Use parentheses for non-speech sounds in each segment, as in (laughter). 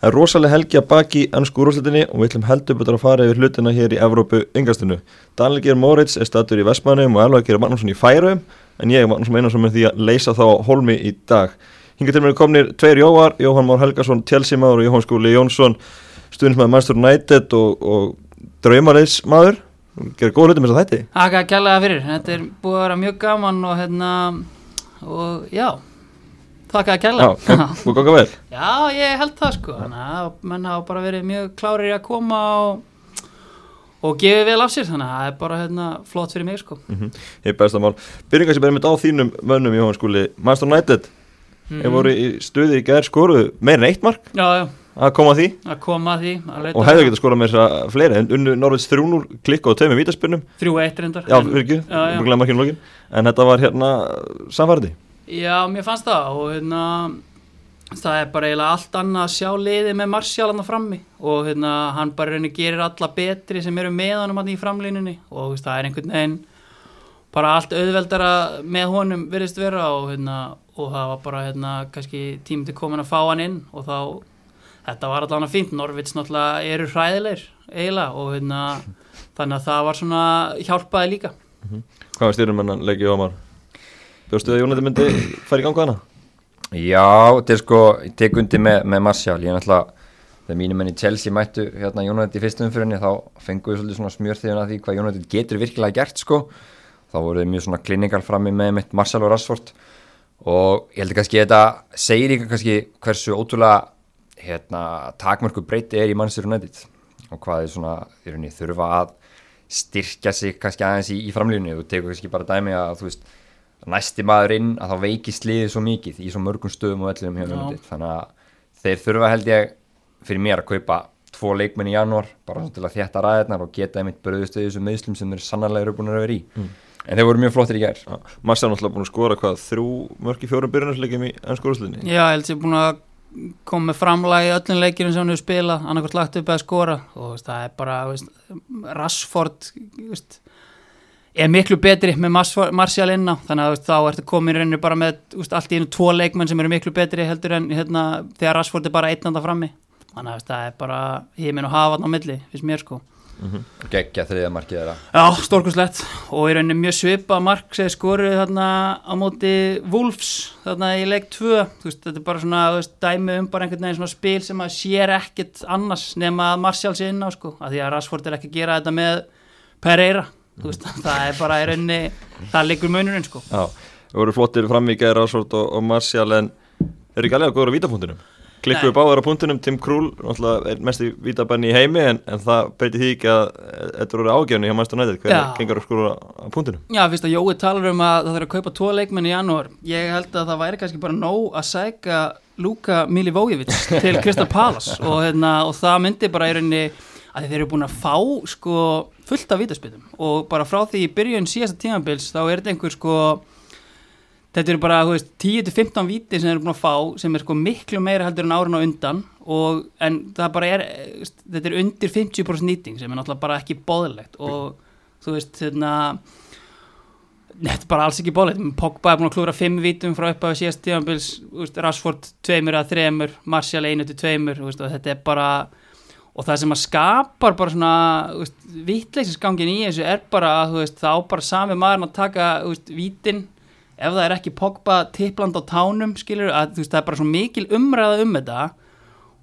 Það er rosalega helgi að baki ennsku úrúslitinni og við ætlum heldur betur að fara yfir hlutina hér í Evrópu yngastinu. Daniel Geir Moritz er statur í Vestmannum og Elva Geir Magnússon í Færaum en ég er Magnússon Einarsson með því að leysa þá holmi í dag. Hinga til mér komnir tveir Jóar, Jóhann Már Helgarsson, Tjelsimaður og Jóhann Skúli Jónsson, stuðnismæður Master United og, og draumariðsmaður. Gerir góð hluti með þess að þætti. Akka kjallaða fyrir, þetta er búið að vera mjög gaman og hérna, og já, þakka að. Já, og ganga vel. Já, ég held það sko, að menn hafa bara verið mjög klárir í að koma og, og gefið vel af sér, þannig að það er bara hérna flott fyrir mig sko. Mm -hmm. Ég er besta mál. Byrjum kannski bara með á þínum mönnum Jóhann Skúli, Master United, mm. hefur voru í stuði í gerð skoruðu meirinn eitt mark Já, já, að koma að því að koma að því, að og hefðu getið skorað með þess að fleiri en unnu Norveits 3-0 klikka og tveimur vítaspinnum þrjú eitt reyndar. Já, búin að glemma ekki um lokin en þetta var hérna samfærdi Já, mér fannst það og hérna það er bara eiginlega allt annað að sjá liði með Martial hann frammi og hérna hann bara reynir gerir alla betri sem eru með honum hann í framlínunni og veist, það er einhvern veginn bara allt auðveldara með honum virðist vera og hérna og það var bara hérna kannski tími til komin að fá hann inn og þá þetta var allavega fínt, Norvits náttúrulega eru hræðilegir eiginlega og hérna þannig að það var svona hjálpaði líka. Hvað var styrum hennan leikið Jóhamar? Bjóstu að Jónætti myndi fara í ganga hana? Já, þetta er sko, ég tek undir með, með Martial, ég er náttúrulega, þegar mínum menn í Chelsea mættu hérna United í fyrstum umfyrinni, þá fengu við svolítið svona smjörþiðun að því hvað United getur virkilega gert sko, þá voru þið mjög svona kliningal frammi með mitt Martial og Rashford og ég heldur kannski þetta segir ykkur kannski hversu ótrúlega hérna, takmörku breyti er í Manchester United og hvað þið svona, þurfa að styrkja sig kannski aðeins í, í framlýfni, þú tekur kannski bara dæmi að þú veist, næsti maður inn að þá veikist liðið svo mikið í svo mörgum stöðum og öllum hjá Já. United. Þannig að þeir þurfa held ég fyrir mér að kaupa tvo leikmenn í janúar bara til að þétta ræðirnar og geta einmitt bröðust við þessum meðslum sem þeir sannarlega eru búin að vera í. En þeir voru mjög flottir í gær. Massa er náttúrulega búin að skora hvað þrjú mörg í fjórum byrjunarsleikjum í ennsku úrúslitinni Já, ég held sér búin að koma með framlag í öllum leikirum sem hann hefur spilað annarkvæmt lagt upp að skora og veist, það er bara veist, Rashford veist, er miklu betri með Mas- Martial inn á þannig að þá ertu komin í rauninu bara með veist, allt í einu tvo leikmenn sem eru miklu betri heldur en hérna, þegar Rashford er bara einnanda frammi. Þannig að það er bara híminn og hafa á milli, finnst mér sko. Geggja þriða markið þeirra. Já, stórkurslegt og í rauninni mjög svipa mark sem skoruð þarna á móti Wolves þarna í leik 2 þú veist, þetta er bara svona veist, dæmi um bara einhvern veginn svona spil sem að sér ekkit annars nema að Martial sé inn á sko, af því að Rashford er ekki að gera þetta með Pereira veist, (laughs) það er bara í rauninni það liggur munurinn sko. Já, við voru flottir fram í gæri Rásvort og, og Martial en eru ekki alveg að góður á vítapunktinum. Klikkuðu Nei. báður á punktinum, Tim Krúl er mest í vítabenni í heimi en, en það breytir því ekki að þetta eru ágefni hjá United, Já. hvernig gengur að skora á punktinum? Já, fyrst að Jói talar um að það þarf að kaupa tvo leikmenn í janúar. Ég held að það væri kannski bara nóg að sæka Luka Milivojevic til Krista Palas og, hérna, og það myndi bara í rauninni að þeir eru búin að fá sko, fullt af vítaspilum og bara frá því í byrjun síðasta tímabils þá er þetta einhver sko þetta eru bara þú veist, 10-15 víti sem þeir eru búin að fá sem er sko miklu meira heldur en árin á undan. Og, en það bara er þetta er undir 50% nýting sem er náttúrulega bara ekki bóðilegt og þú veist, hérna Nei, þetta er bara alls ekki bólið Pogba er búin að klúra fimm vítum frá upp á síðast tíðanbils, Rashford tveimur eða þremur, Martial einu til tveimur veist, og þetta er bara og það sem að skapar bara svona vitleisinsgangin í þessu er bara að veist, þá bara sami maður að taka veist, vítin. Ef það er ekki Pogba tippland á tánum skilur, að veist, það er bara svo mikil umræða um þetta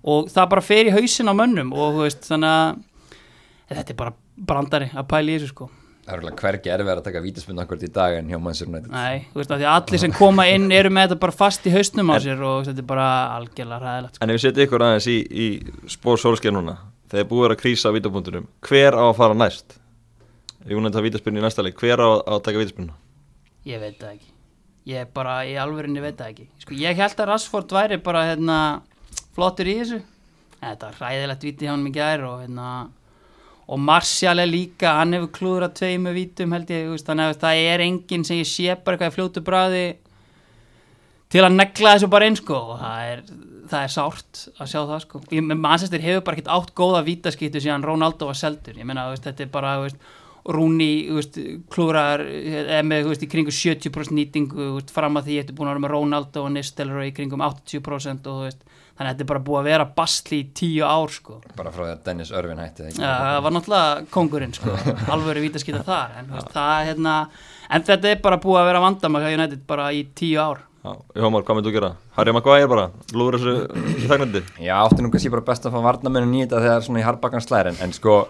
og það bara fer í hausin á mönnum og þannig að þetta er bara brandari að pæla í þessu sko það er alveg hvergi erfið að taka vítaspinn akkurat í dag en hjá Manchester United Nei, þú veist að því að allir sem koma inn eru með þetta bara fast í hausnum á sér og þetta er bara algjörlega ræðilegt sko. En ef við setjum ykkur aðeins í, í spór sólskeið núna þegar búið er að krísa á vítapunktinum hver á að fara næst? Jónætti það vítaspinnu í næsta leik, hver á að taka vítaspinnu? Ég veit það ekki Ég er bara í alvörinni veit það ekki sko, Ég held að Rashford væri bara hérna, flottur í þessu og, Martial er líka hann hefur klúðrað tveimu vítum held ég þannig að það er enginn sem ég sé bara eitthvað í fljótu bræði til að negla þessu bara einn sko. Og það er, það er sárt að sjá það sko. Ég, mannsestir hefur bara ekkert átt góða vítaskýttu síðan Ronaldo var seldur. Ég veist, þetta er bara veist, Rúni veist, klúrar eða með veist, í kringum 70% nýtingu fram að því þetta er búin að vera með Ronaldo og Nistelrooy í kringum 80% og þú veist, þannig að þetta er bara búið að vera bastli í tíu ár sko. Bara frá því að Dennis Örvin hætti það það var náttúrulega kongurinn sko, (laughs) alvöru vítaskita þar en, veist, það, hérna, en þetta er bara búið að vera vandamæk að United bara í tíu ár. Já, Jómar, hvað myndu að gera? Harry Maguire bara, lúður þessu, þegnandi Já, átti nú kannski bara best að fá varnamennu nýta þegar svona í harbakkan slæri en, en sko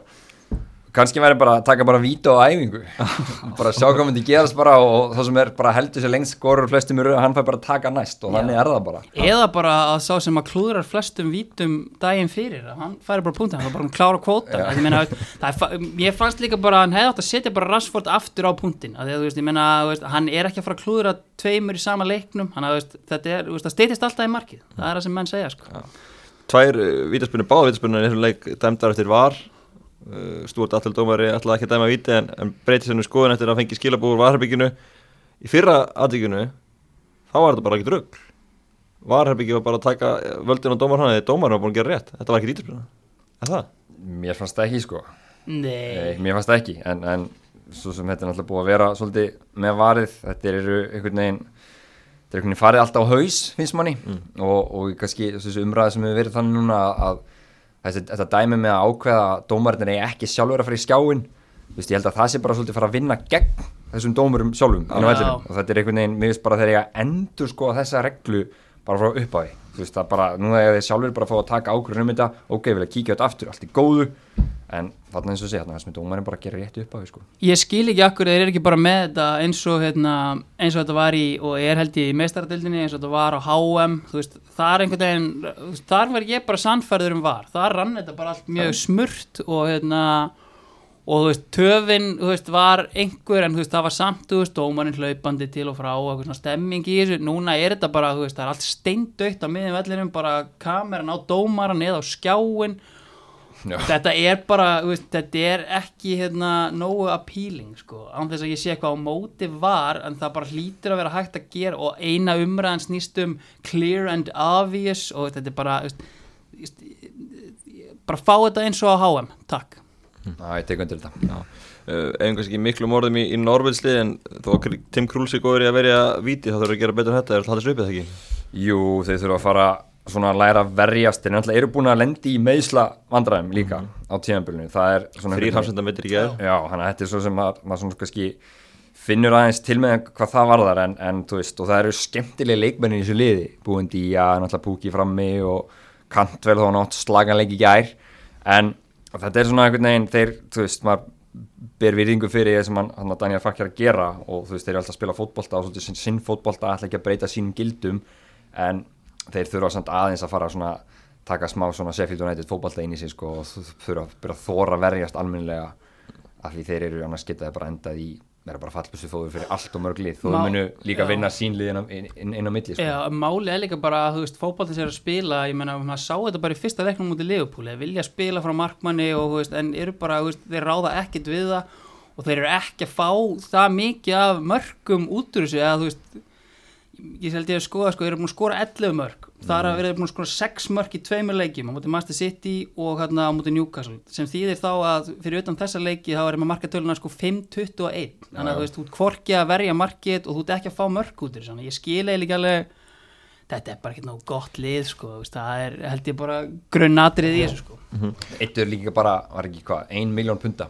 kannski væri bara að taka bara víta á æfingu. (laughs) Bara sjá hvað myndi gerast bara og, og það sem er bara heldur sér lengst skorur flestum í rauð, hann fær bara að taka næst og þannig er það bara. Eða bara að sá sem að klúðrar flestum vítum daginn fyrir, hann færi bara punktin hann var bara að klára kvóta. Ég, meina, það er, ég fannst líka bara að hann hefði átt að setja bara Rashford aftur á punktin að því að þú veist, ég meina, þú veist, hann er ekki að fara að klúðra tveimur í sama leiknum. Hann veist, þetta er, steytist alltaf í markið. Það er það sem menn segja sko. Tvær vítaspunni, báða vítaspunni uh, Stúart Allel Dómari ætlaði ekki að dæma víti en, en breyti sennum skoðun eftir að fengi skilabúr Varherbygginu í fyrra aðtíkinu þá var þetta bara ekki drögg Varherbyggi var bara að taka völdin á dómar hann eða dómar var búin að gera rétt. Þetta var Er það? Mér fannst það ekki sko. Nei, mér fannst það ekki en, en svo sem þetta er náttúrulega búið að vera svolítið með varið, þetta eru einhvern veginn þetta er einhvern veginn farið alltaf á haus finnst manni. Og, og kannski þessi, þetta dæmi með að ákveða að dómarinn er ekki sjálfur að fara í skjáin Vist, ég held að það sé bara svolítið fara að vinna gegn þessum dómurum sjálfum og þetta er einhvern veginn, mér finnst bara þegar ég að endur sko þessa reglu bara frá upphafi þú veist það bara, nú þegar þið sjálfur bara að fá að taka ákvörðun um þetta, ok, ég vil að kíkja þetta aftur allt í góðu, en þarna eins og sé þarna með dómarinn bara gera rétt upphafi sko. ég skil ekki akkur þeir eru ekki bara með þetta eins og, hérna, eins og þetta var í og er held ég í meistaradildinni eins og þetta var á HM þú veist, þar einhvern veginn þar var ég bara sannfærður um var. Þar rann þetta bara allt mjög smurt og hérna og þú veist, töfin, þú veist, var einhver en þú veist, það var samt, þú veist, dómarinn hlaupandi til og frá og eitthvað svona stemming í þessu. Núna er þetta bara, þú veist, það er allt steindautt á miðjum vellinum, bara kameran á dómaran eða á skjáin Já. þetta er bara, þú veist, þetta er ekki hérna nógu appealing sko, án þess að ég sé eitthvað á móti var en það bara hlýtur að vera hægt að gera og eina umræðan snýst um clear and obvious og þetta er bara þú veist, bara fá þetta eins og á HM, takk Já, ég tek undir þetta. Já, uh, eigum kannski ekki miklu morðum í, í Norvilsli en þó að Tim Krúls er góður í að verja víti þá þurfur að gera betur en þetta, er það haldið svipið það ekki? Jú, þeir þurfa að fara svona að læra að verjast, þeir náttúrulega eru búin að lendi í meðsla vandræðum líka á tíðanbölunum, það er svona Þrýr hafsenda mittir í gæð Já, hann að þetta er svo sem að, maður svona kannski finnur aðeins til með hvað það varðar en, en þú veist, og það eru skemmtilega leikmennin í þessu liði, búin í að náttúrulega púki frammi og kantvel þá nátt slaganleik í gær. En þetta er svona einhvern veginn þeir, þú veist, maður ber virðingu fyrir það sem hann, að Daniel Fark er að gera og þú veist, þeir eru alltaf að spila fótbolta og svolítið sinn, sinn fótbolta ætla ekki að breyta sínum gildum. En þeir þurfa samt aðeins að fara svona taka smá svona Sheffield United fótbolta inn í sig sko, og þurfa að byrja að þóra verjast almennilega af því þeir eru annars geta þeir bara endað í vera bara fallbussu þóður fyrir allt og mörg lið þó Má- þau munu líka já. vinna sínlið inn, á- inn, inn, á milli sko. Já, máli er líka bara að þú veist, fótbolti sér að spila, ég meina, maður sá þetta bara í fyrsta leiknum út í Leopold, þeir vilja spila frá markmanni og þú veist, en eru bara, veist, þeir ráða ekkit við það og þeir eru ekki að fá það mikið af mörgum út úr þessu, eða þú veist, ég held ég að skoða, sko, þeir eru búin að skora 11 mörg, þar að þeir eru búin að skora 6 mörg í tveimur leikjum, á móti Master City og hérna á móti Newcastle, sem þýðir þá að fyrir utan þessa leiki þá er með markatöluna sko 5-21, þannig að þú veist, þú ert hvorki að verja markið og þú ert ekki að fá mörg út að ég skil eiginlega ekki alveg þetta er bara ekki nóg gott lið sko, það er held ég bara grunnatrið í þessu sko. Eitt er líka bara, var ekki hvað, ein miljón punta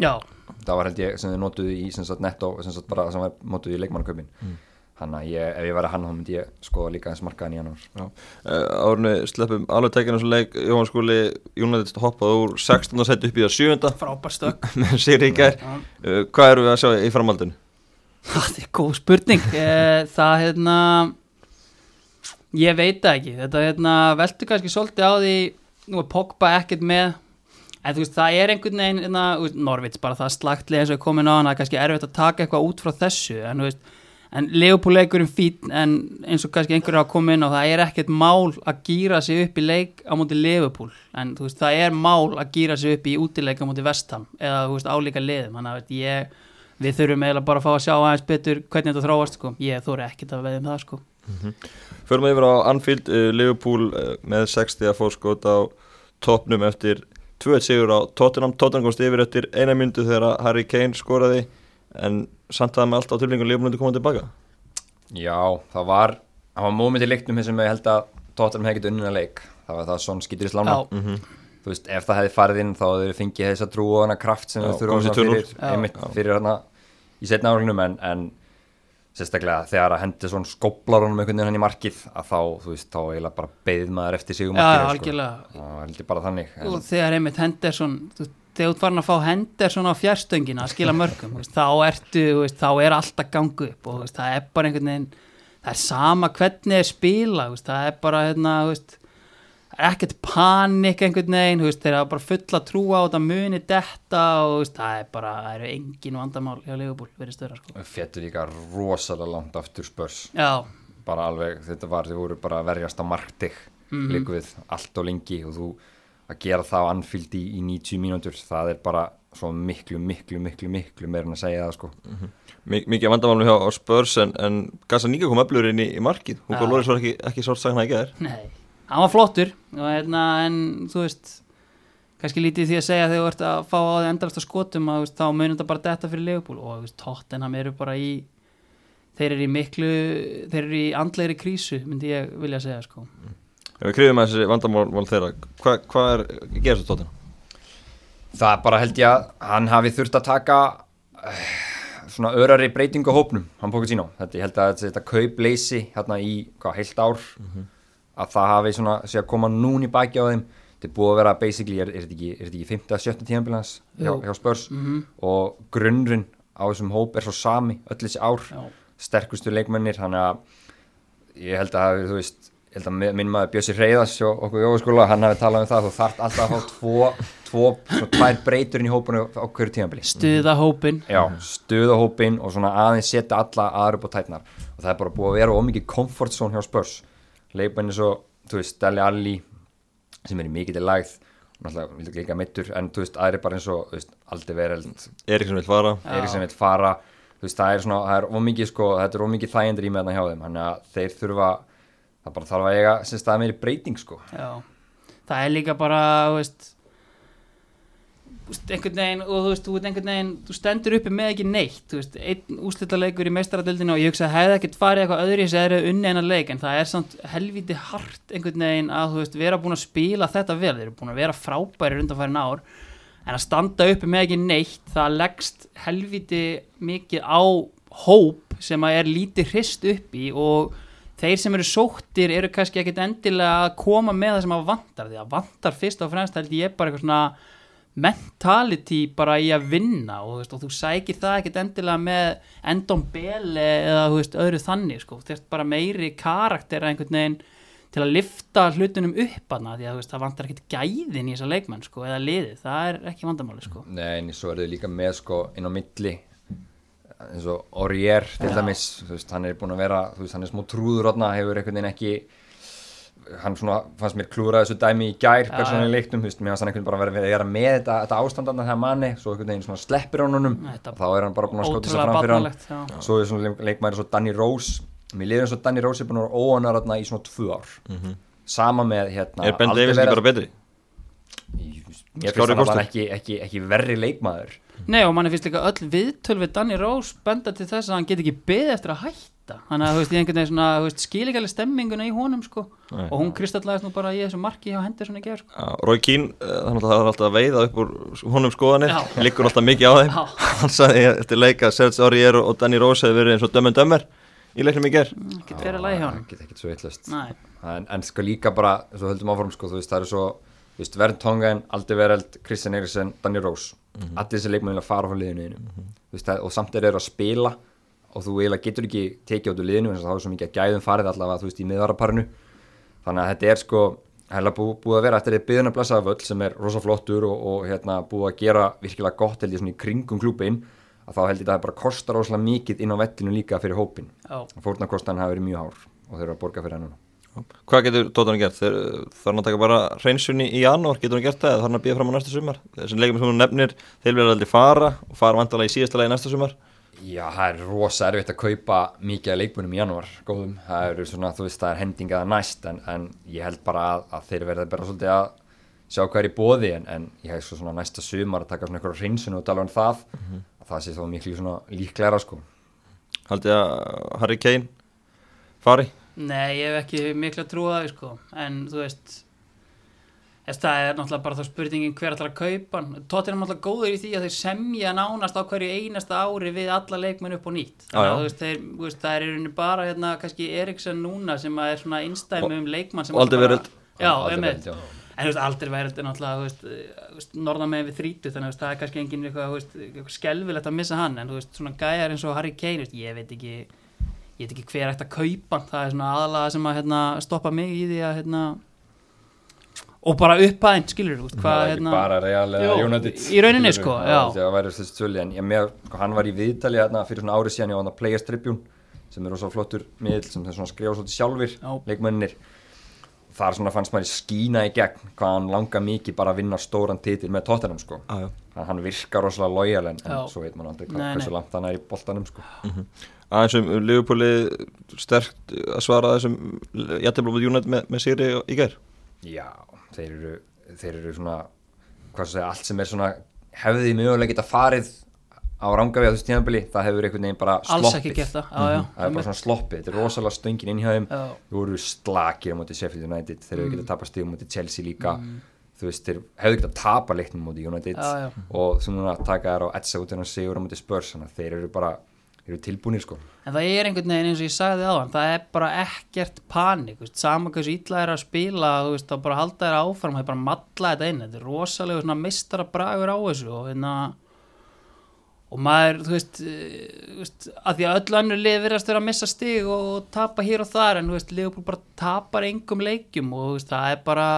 já, það var held ég sem þið notuðu í sem sagt netto, sem sagt bara sem var notuðu í leikmannaköpin mm. Hann að ég, ef ég væri hann þá myndi ég skoða líka eins markaðan í janúar. Já, uh, árunni sleppum alveg tekinu sem leik Jóhann skóli, United hoppaði úr 16. seti upp í það 7. frábær stök (laughs) með sér í gær. Uh, Hvað eru við að sjá í framhaldinu? það er góð spurning. Eh, það hérna ég veit það ekki. Þetta hérna, veltu kannski svolítið á því nú er Pogba ekkert með. En þú veist það er einhvern veginn hérna, þú veist, Norvits bara það slagtlið eins og er komin á hann það er kannski erfitt að taka eitthvað út frá þessu en þú veist En Leopold leikurinn fín en eins og kannski einhverju hafa komið inn og það er ekkert mál að gýra sig upp í leik á móti Leopold en veist það er mál að gýra sig upp í útileik á móti Vestham eða veist álíka liðum þannig að ég, við þurfum eiginlega bara að fá að sjá aðeins betur hvernig þetta þróast sko. ég þóri ekkert að veðja um það sko. Förum við yfir á Anfield, uh, Liverpool uh, með 60 að fórskot á toppnum eftir 2-1 sigur á Tottenham. Tottenham komst yfir eftir eina myndu þegar Harry Kane skoraði en samt það með alltaf tilfengur Liverpool myndi koma tilbaka Já, það var það var móment í leiknum sem ég held að Tottenham hefði getið unnina leik þá var það svona skýtur í slána Já. þú veist, ef það hefði farið inn þá hefði þeir fengið þessa trú og hana kraft sem Já, svona 2-0. fyrir, Já. einmitt, fyrir hana í setna áringnum en, en sérstaklega þegar að hendi svona skóplar honum einhvern veginn hann í markið að þá, þú veist, þá eiginlega bara beðið maður eftir sig um Já, markið algjörlega. það var heldur bara þannig en, og þegar einmitt Henderson þú- þegar þú farin að fá Henderson á fjárstöngina að skila mörgum, veist, þá ertu veist, þá er allt að ganga upp og veist, það er bara einhvern veginn það er sama hvernig er spila það er bara hérna, er ekkert panik einhvern veginn þeir hafa bara fulla trú á þetta muni detta og það er bara það eru engin vandamál hjá Leifubúl verið störa sko. fettur líka rosalega langt aftur spörs Já, bara alveg, þetta var, þið voru bara verjast á marktig Mhm. líku við allt og lengi og þú að gera það á anfield í, í 90 mínútur. Það er bara svo miklu, miklu, miklu, miklu meira en að segja það sko. Mik mikið vandamálum hjá Spurs en, en Gassa Níka kom öflur inn í, í markið. Hugo Já. Loris var ekki, ekki sárt sagna ekki þær nei, hann var flottur og hérna, en þú veist kannski lítið því að segja þegar þú ert að fá á því endalast að skotum að veist, þá munum þetta bara detta fyrir Leifubúl og þú veist, Tottenham eru bara í þeir eru í miklu þeir eru í andlegri krísu, myndi ég vilja segja sko. Ef við kriðum að þessi vandamál þeirra Hvað hva er, gerist þú tóttina? það bara held ég að hann hafi þurft að taka eh, svona örari breytingu á hópnum hann bókið sín á, þetta ég held að þetta, þetta kaupleysi hérna í hvað, heilt ár að það hafi svona sé að koma núni baki á þeim þetta er búið að vera basically, er, er þetta ekki, er þetta ekki 5. að 7. tíðanbílans hjá, hjá Spurs Mhm. og grunnurinn á þessum hóp er svo sami öll þessi ár, Já. sterkustu leikmennir þannig að ég held að hafi, þú veist, ég held að mi- minn maður Bjössi Reyðas og okkur Jóaskóla, hann hafi talað um það þú þarft alltaf að fá tvo, tvo svona tvær breytur inn í hópunum á hverju tíðanbíli stuða hópin Já, stuða hópin og svona aðeins setja alla aðra upp á tætnar og það er bara búið að vera ómikið comfort zone hjá Spurs. Leikmenni svo, þú veist, Dali Alli sem er í mikið til lægð náttúrulega vilja líka mittur en þú veist, aðri bara eins og, þú veist, Aldi Vereld Eriksson vil fara. Sem vil fara. Þú veist, það er svona, það er ómikið sko það bara þarf að eiga sem stað meiri breyting sko. Já, það er líka bara, veist, einhvern veginn, og þú veist, þú einhvern veginn, þú stendur uppi með ekki neitt, veist, einn úslitaleikur í meistaradöldinu og ég hugsa að hefði ekkert farið eitthvað öðri sem eru unni en að leik, en það er samt helviti hart einhvern veginn að, þú veist, vera búin að spila þetta vel, þeir eru búin að vera frábæri undanfærin ár, en að standa uppi með ekki neitt, það leggst helviti mikið á hóp sem að er lítið hrist upp í og þeir sem eru sóttir eru kannski ekkit endilega að koma með það sem að vantar því að vantar fyrst og fremst held ég bara eitthvað svona mentality bara í að vinna og þú, veist, og þú sækir það ekkit endilega með endom bele eða þú veist, öðru þannig sko. veist bara meiri karakter einhvern veginn til að lifta hlutunum upp hana því að veist, það vantar ekkit gæðin í þessa leikmenn sko, eða liðið, það er ekki vandamáli sko. Nei, en svo er þau líka með sko inn á milli eins og Orier til dæmis, veist, hann er búin að vera þú veist, hann er smá trúður þarna, hefur einhvern veginn ekki hann svona fannst mér klúra þessu dæmi í gær leiknum, þú veist, mér fannst hann einhvern veginn bara verið að vera með þetta, þetta ástandarna þegar manni, svo einhvern veginn svona sleppir hann honum Þetta- og þá er hann bara búin að skóta sér ótrúlega fram fyrir hann já. svo er svona leik- leikmaður svo Danny Rose mér liður eins og Danny Rose er búin að vera óanar í svona tvö ár. Sama með hérna Er Ben Davis ekki bara betri? Ég finnst kostur. bara ekki, ekki, ekki verri leikmaður. Nei og manni finnst líka öll viðtöl við Danny Rose benda til þess að hann get ekki beðið eftir að hætta. Þannig að þú veist, ég einhvern veginn svona þú veist, skil ekki alveg stemminguna í honum sko. Nei. og hún kristallaðist nú bara í þessu marki hjá Henderson í gerð sko. Rói Kín, þannig að það er alltaf að veiða upp úr honum skoðanir, liggur alltaf mikið á þeim. Hann sagði eftir leika að Serge Aurier og Danny Rose hefði verið eins og dömmen dömmer í leiknum í ger ekki verið að lægi hjá honum Get ekki svo veitlust Nei, en, en líka bara, svo höldum áfram þú veist, það eru svo, þú veist, Vernd Tongen Aldi Vereld, Kristjan Eiríksson, Danny Rose. Allir þessi leikmenn vilja fara frá liðinu veist, það, og samt er þeir að spila og þú eiginlega getur ekki tekið át úr liðinu en það er svo mikið að gæðum farið allavega, þú veist, í miðvaraparinu. Þannig að þetta er sko hella bú, búið að vera eftir því byðuna blessaða völl sem er rosa flottur og, og hérna búið að gera virkilega gott held ég svona í kringum klúbin að þá held ég að það bara kostar rosalega mikið inn á vellinu líka fyrir hópin já, fórnarkostan hafi verið mjög hár og þeir eru að borga fyrir hann núna Hvað getur Tóttan gert? Þeir, þarf hann að taka bara hreinsunni í janúar, getur hann gert það? Eða þarf hann að býða fram á næsta sumar? Þessum leikum sem hún nefnir, þeir verða aldrei fara og fara vandalega í síðasta lagi næsta sumar. Já, það er rosa erfitt að kaupa mikið af leikmunum í janúar, góðum. Það eru svona, þú veist, það er hendingaða næst en, en ég held bara að, að þeir verða bara svolítið að sjá hvað er í bóði en, en ég hef svo svona næsta sumar að taka svona eitthvað hreinsinu og tala um það að það sé þá miklu svona líklæra sko. Haldið að Harry Kane fari Nei, ég hef ekki miklu að trúa það sko. en þú veist þess, það er náttúrulega bara þá spurningin hver ætlar að kaupa hann Tóttir er náttúrulega góður í því að þeir semja nánast á hverju einasta ári við alla leikmenn upp og nýtt Já, já. þannig að þú veist, þeir, veist, það er í rauninni bara hérna, kannski Eriksson núna sem er svona innstæmi um leikmann sem og Aldrei verið. En þú veist, aldrei verið náttúrulega, þú veist, eh, þú veist norðan með við þrítu, þannig að það er kannski engin eitthvað, þú veist, eitthvað skelfilegt að missa hann, en þú veist, svona gæjar eins og Harry Kane, þú veist, ég veit ekki, ég veit ekki hver ætti að kaupa það er svona aðalega sem að, hérna, stoppa mig í því að, hérna, og bara upphæðin, skilur þú það hvað, er ekki hérna, bara Real eða Jú, United í rauninni, skilurðu. sko, já. það væri þessi tölu en ég sko, hann var í viðtali hérna fyrir svona árið síðan ég var hann að Players Tribune sem er rosa flottur miðl sem skrifa svolítið sjálfur Já. leikmönnir þar svona fannst maður skína í gegn hvað hann langar mikið bara að vinna stóran titil með Tottenham sko að hann virkar rosalega lojal en, en svo veit maður aldrei hvað, Nei, hversu nei. langt hann er í boltanum sko aðeins um Liverpooli sterkt að svara þessum jættiblófið United með, með sigri í gær Já, þeir eru, þeir eru svona, hvað svo segja, allt sem er svona, hefði því mögulega geta farið á rangavið á þessu tíðanbili, það hefur einhvern veginn bara sloppið. alls ekki gert það, já, já, Það er bara svona sloppið, þetta er rosalega stöngin inn hjá þeim, þú voru slakir á móti Sheffield United, þeir eru Mm. getað tapað stíðum móti Chelsea líka, þú veist, þeir hefðu getað tapað leiknum móti United Já, já. og þú núna taka þær á etsa út en að sigur á móti Spurs, þannig að þeir eru bara, eru tilbúinir sko. En það er einhvern veginn eins og ég sagði á hann, það er bara ekkert panik, veist, sama hversu illa er að spila, veist, þá bara halda þér áfram, það er bara að matla þetta inn, þetta er rosalega mistara bragur á þessu og hérna, og maður, þú veist, eh, þú veist, að því að öll önnur lið virðast vera að missa stig og tapa hér og þar, en Liverpool bara tapar engum leikjum og það er bara,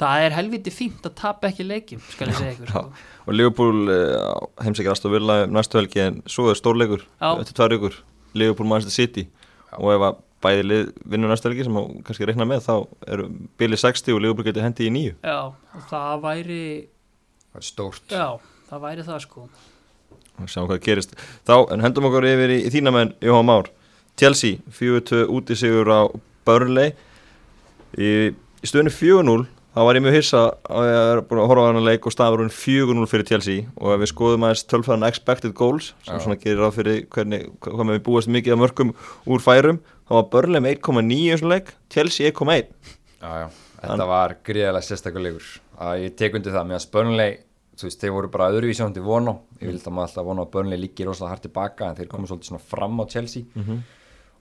það er helviti fínt að tapa ekki leikjum, skal ég segja ykkur, sko. og Liverpool uh, heimsækir Aston Villa um næstu helgi en svo er stórleikur Já. eftir tvær ykkur Liverpool Manchester City og ef að bæði lið vinnur næstu helgi sem á kannski reikna með þá eru Billy 60 og Liverpool getur hendi í nýju Já, og það væri, Það er stórt. já, það væri það, sko. og sjáum hvað gerist þá en hendum okkur yfir í, í þína menn Jóhann Már Chelsea 4-2 úti sigur á Burnley í, í stöðunni 4-0 þá var ég mjög hissa að ég er búin að horfa á hann leik og staðurinn 4-0 fyrir Chelsea. Og við skoðum aðeins tölfæðan expected goals sem Já. svona gerir ráð fyrir hvernig, hvað með við búast mikið af mörgum úr færum. Þá var Burnley með 1,9 í þessum leik Chelsea 1,1 Já, já, þetta var gríðarlega sérstakulegur að ég tek undir það með að Burnley þú veist, þeir voru bara öðruvísi ándi vona ég vildi að maður alltaf vona að Burnley líki rosalega hart tilbaka en þeir komu svolítið svona fram á Chelsea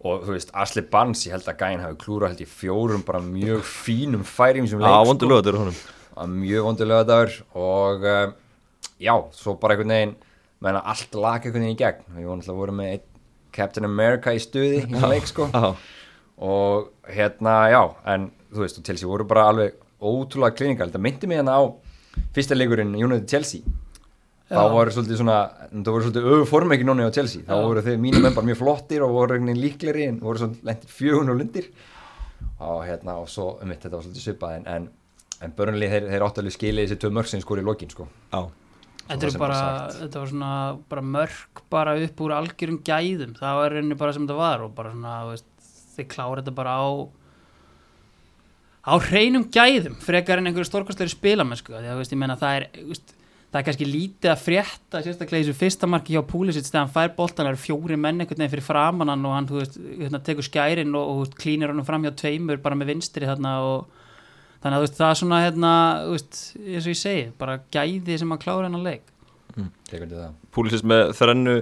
og þú veist, Asli Barnes ég held að gæinn hafi klúra held í fjórum bara mjög fínum færim sem leik vondur lögur þetta er honum. Að mjög vondulega dagur og uh, já, svo bara einhvern veginn menna allt lag einhvern veginn í gegn. Við vorum alltaf voru með Captain America í stuði í leik sko. Já, og hérna, já, en þú veist, og Chelsea voru bara alveg ótrúlega klinikal, þetta myndi mig hérna á fyrsta leikurinn United Chelsea þá voru svolítið svona það voru svolítið öfu formekki núna á Chelsea. Þá voru þeir mínum menn bara mjög flottir og voru veginn líkleri en voru svona lentir fjögun og lundir. Og hérna, og svo um þetta var svolítið svipað en, en, en Burnley þeir, þeir áttalegu skilið þessi tvö mörg sem skor í lokin sko. Já, Þetta, bara, þetta var svona bara mörk bara upp úr algjörum gæðum. Það var reyni bara sem þetta var og bara svona, þú veist, þeir klára þetta bara á á hreinum gæðum frekar en einhverju stórkostlega spilamennsku. Því að þú veist, ég meina það er þú veist, það er kannski lítið að frétta sérstaklega í þessu fyrsta marki hjá Púlisitt þegar hann fær boltan, það eru fjóri menn einhvern veginn fyrir framan hann og hann, veist, hérna, tekur skærin og, og klínir hann fram hjá tveimur bara með vinstri þarna og þannig að veist, það er svona hérna, veist, eins og ég segi bara gæði sem að klára hennar leik. Það. Púlisist með þrennu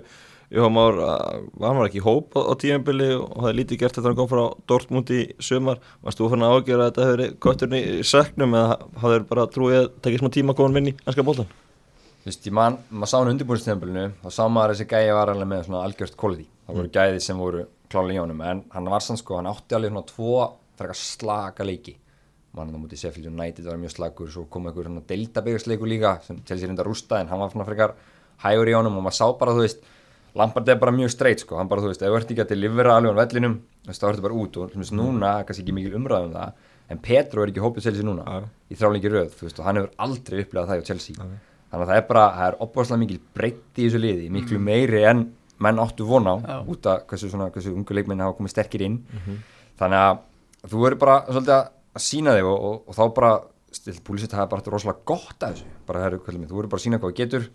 Már, að- hann var ekki í hóp á, á tíðanbili og það er lítið gert eftir að hann kom frá Dortmund í sumar? Varst þú fann að ágjöra að þetta hefur götturinn í söknum eða hafður bara trúið að tekið smá tíma að koma hann inn í ennska bóltan Þú veist, ég man, maður sá hann undirbúinstempilinu þá sá maður að þessi gæði var alveg með svona algjört quality, það voru gæði sem voru klálega í honum, en hann var sann sko hann átti alveg svona tvo frekar slaka leiki. Mann á mútið Sheffield United var mjög slagur, svo kom einhver svona deildabyggarsleiku líka sem til sér enda rústa en hann var svona frekar hægur í honum og maður sá bara, þú veist Lampard er bara mjög straight sko, hann bara, þú veist, ef þú ert ekki að delivera alveg á vellinum, þú veist, þá ertu bara út og þú veist, núna, kannski ekki mikil umræð um það en Petro er ekki hópið Chelsea núna í þrálingi röð, þú veist, og hann hefur aldrei upplegað það hjá Chelsea þannig að það er bara, það er opbáslega mikil breytt í þessu liði, miklu meiri en menn áttu von á, Já. út af hversu, svona, hversu ungu leikmenni hafa komið sterkir inn. Þannig að þú verður bara svolítið að sína þig og, og, og þá bara Púlisitt hafa bara haft rosalega gott að þessu. Bara, heru, þú verður bara að sína hvað þú getur.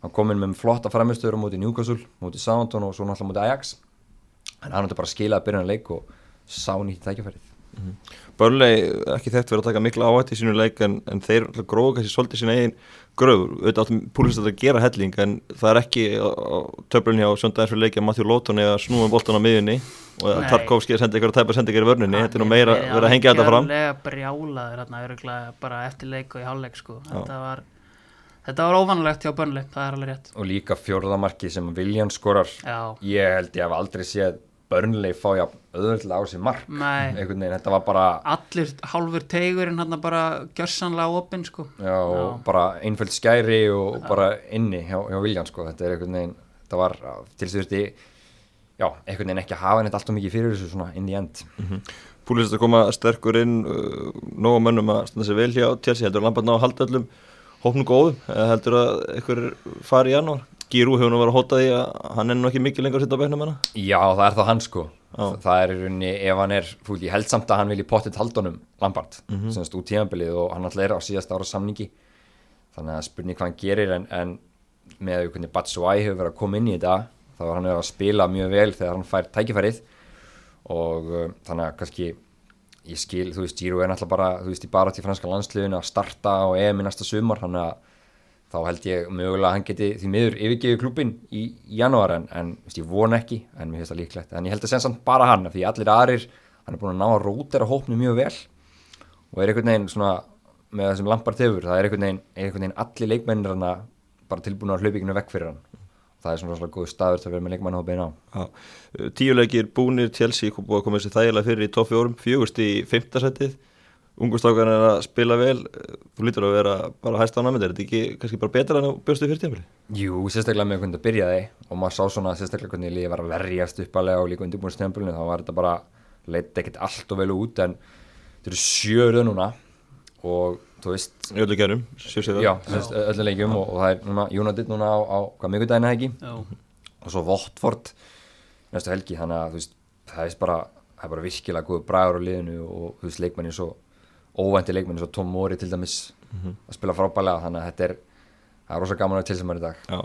Hann kom inn með flotta framistöður á móti Newcastle, móti Southampton og svo náttúrulega móti Ajax. En hann átti bara að skila að byrja hann leik og sá nýtt tækifærið Börnlei ekki þekkt verið að taka mikla áhætt í sínu leik en, en þeir gróðu kannski svolítið sína eigin gröður, auðvitað áttum púlist að gera helling en það er ekki töflunni á söndagens fyrir leikja Matthew Lóton eða snúum boltan á miðunni og Nei. Tarkovski að senda ykkur að tæpa að senda ykkur í vörninni, þetta er nú meira verið að hengja þetta fram Algjörlega brjálaður örugglega bara eftir leik og í hálfleik sko. Þetta var, þetta var óvanalegt hjá Burnley, það er alveg rétt. og líka fjórðamarki sem Viljan skorar Já, ég held ég hef aldrei séð Burnley fá já auðvitað á sig mark einhvern veginn, þetta var bara allir hálfur teigurinn hérna bara gjörsanlega opinn sko. já, og Já. bara einföld skæri og bara inni hjá, hjá Viljan sko. þetta er einhvern veginn, þetta var til þurfti já, einhvern veginn ekki að hafa neitt allt og mikið fyrir þessu svona inn í end Púlist að koma sterkur inn uh, nógu mönnum að standa sig vel hjá Chelsea, heldur Lampard ná að halda öllum hópnum góðum, heldur að ykkur fari í janúar Gíru hefur nú verið að hóta því að hann er nú ekki mikið lengur að sitta á bekknum hana já, það er þá hann sko Já. það er í rauninni, ef hann er fúl, ég held samt að hann vilji pottit haldunum Lampard, mm -hmm. semst út tímabilið og hann alltaf er á síðasta ára samningi þannig að spurning hvað hann gerir en, en með hvernig Batshuayi hefur verið að koma inn í þetta þá var hann að spila mjög vel þegar hann fær tækifærið og uh, þannig að kannski ég skil, þú veist, Giro er náttúrulega bara þú veist, í bara til franska landsliðinu að starta og EM í næsta sumar, þannig að þá held ég mögulega að hann geti því miður yfirgefi klubin í, janúar en, en veist, ég von ekki, en mér finnst það líklegt. En ég held að segja samt bara hann, því allir aðrir hann er búin að ná að rótera hópnu mjög vel og er einhvern veginn svona með þessum lampar tefur, það er einhvern veginn, er einhvern veginn allir leikmennir hann bara tilbúin að hlaupinginu vekk fyrir hann. Það er svona svona góð staður til að vera með leikmenn á. Beina á Já, uh, tíu leikir búnir Chelsea búið að koma þessi þægilega fyrir í ungustákan er að spila vel þú lítur að vera bara hæst á námið er þetta ekki kannski bara betra en að bjóstu fyrir tímafili Jú, sérstaklega með hvernig það byrjaði og maður sá svona sérstaklega hvernig liðið var að verjast uppalega og líka undirbúin stjæmpulinu þá var þetta bara, leitt ekkert allt og vel út en þetta eru sjöruð núna og þú veist öllu gerum, já, sérst, öllu leikjum og, og það er núna United núna á, á hvað mikulvæðina ekki? Já, og svo Votford næstu helgi þannig að þú veist það er bara, það er bara virkilega góð bragur á liðinu og þú veist leikmenni svo óvænti leikmenni svo Tom Mori til dæmis að spila frábælega þannig að þetta er er rosa gaman að til sem er í dag. Já,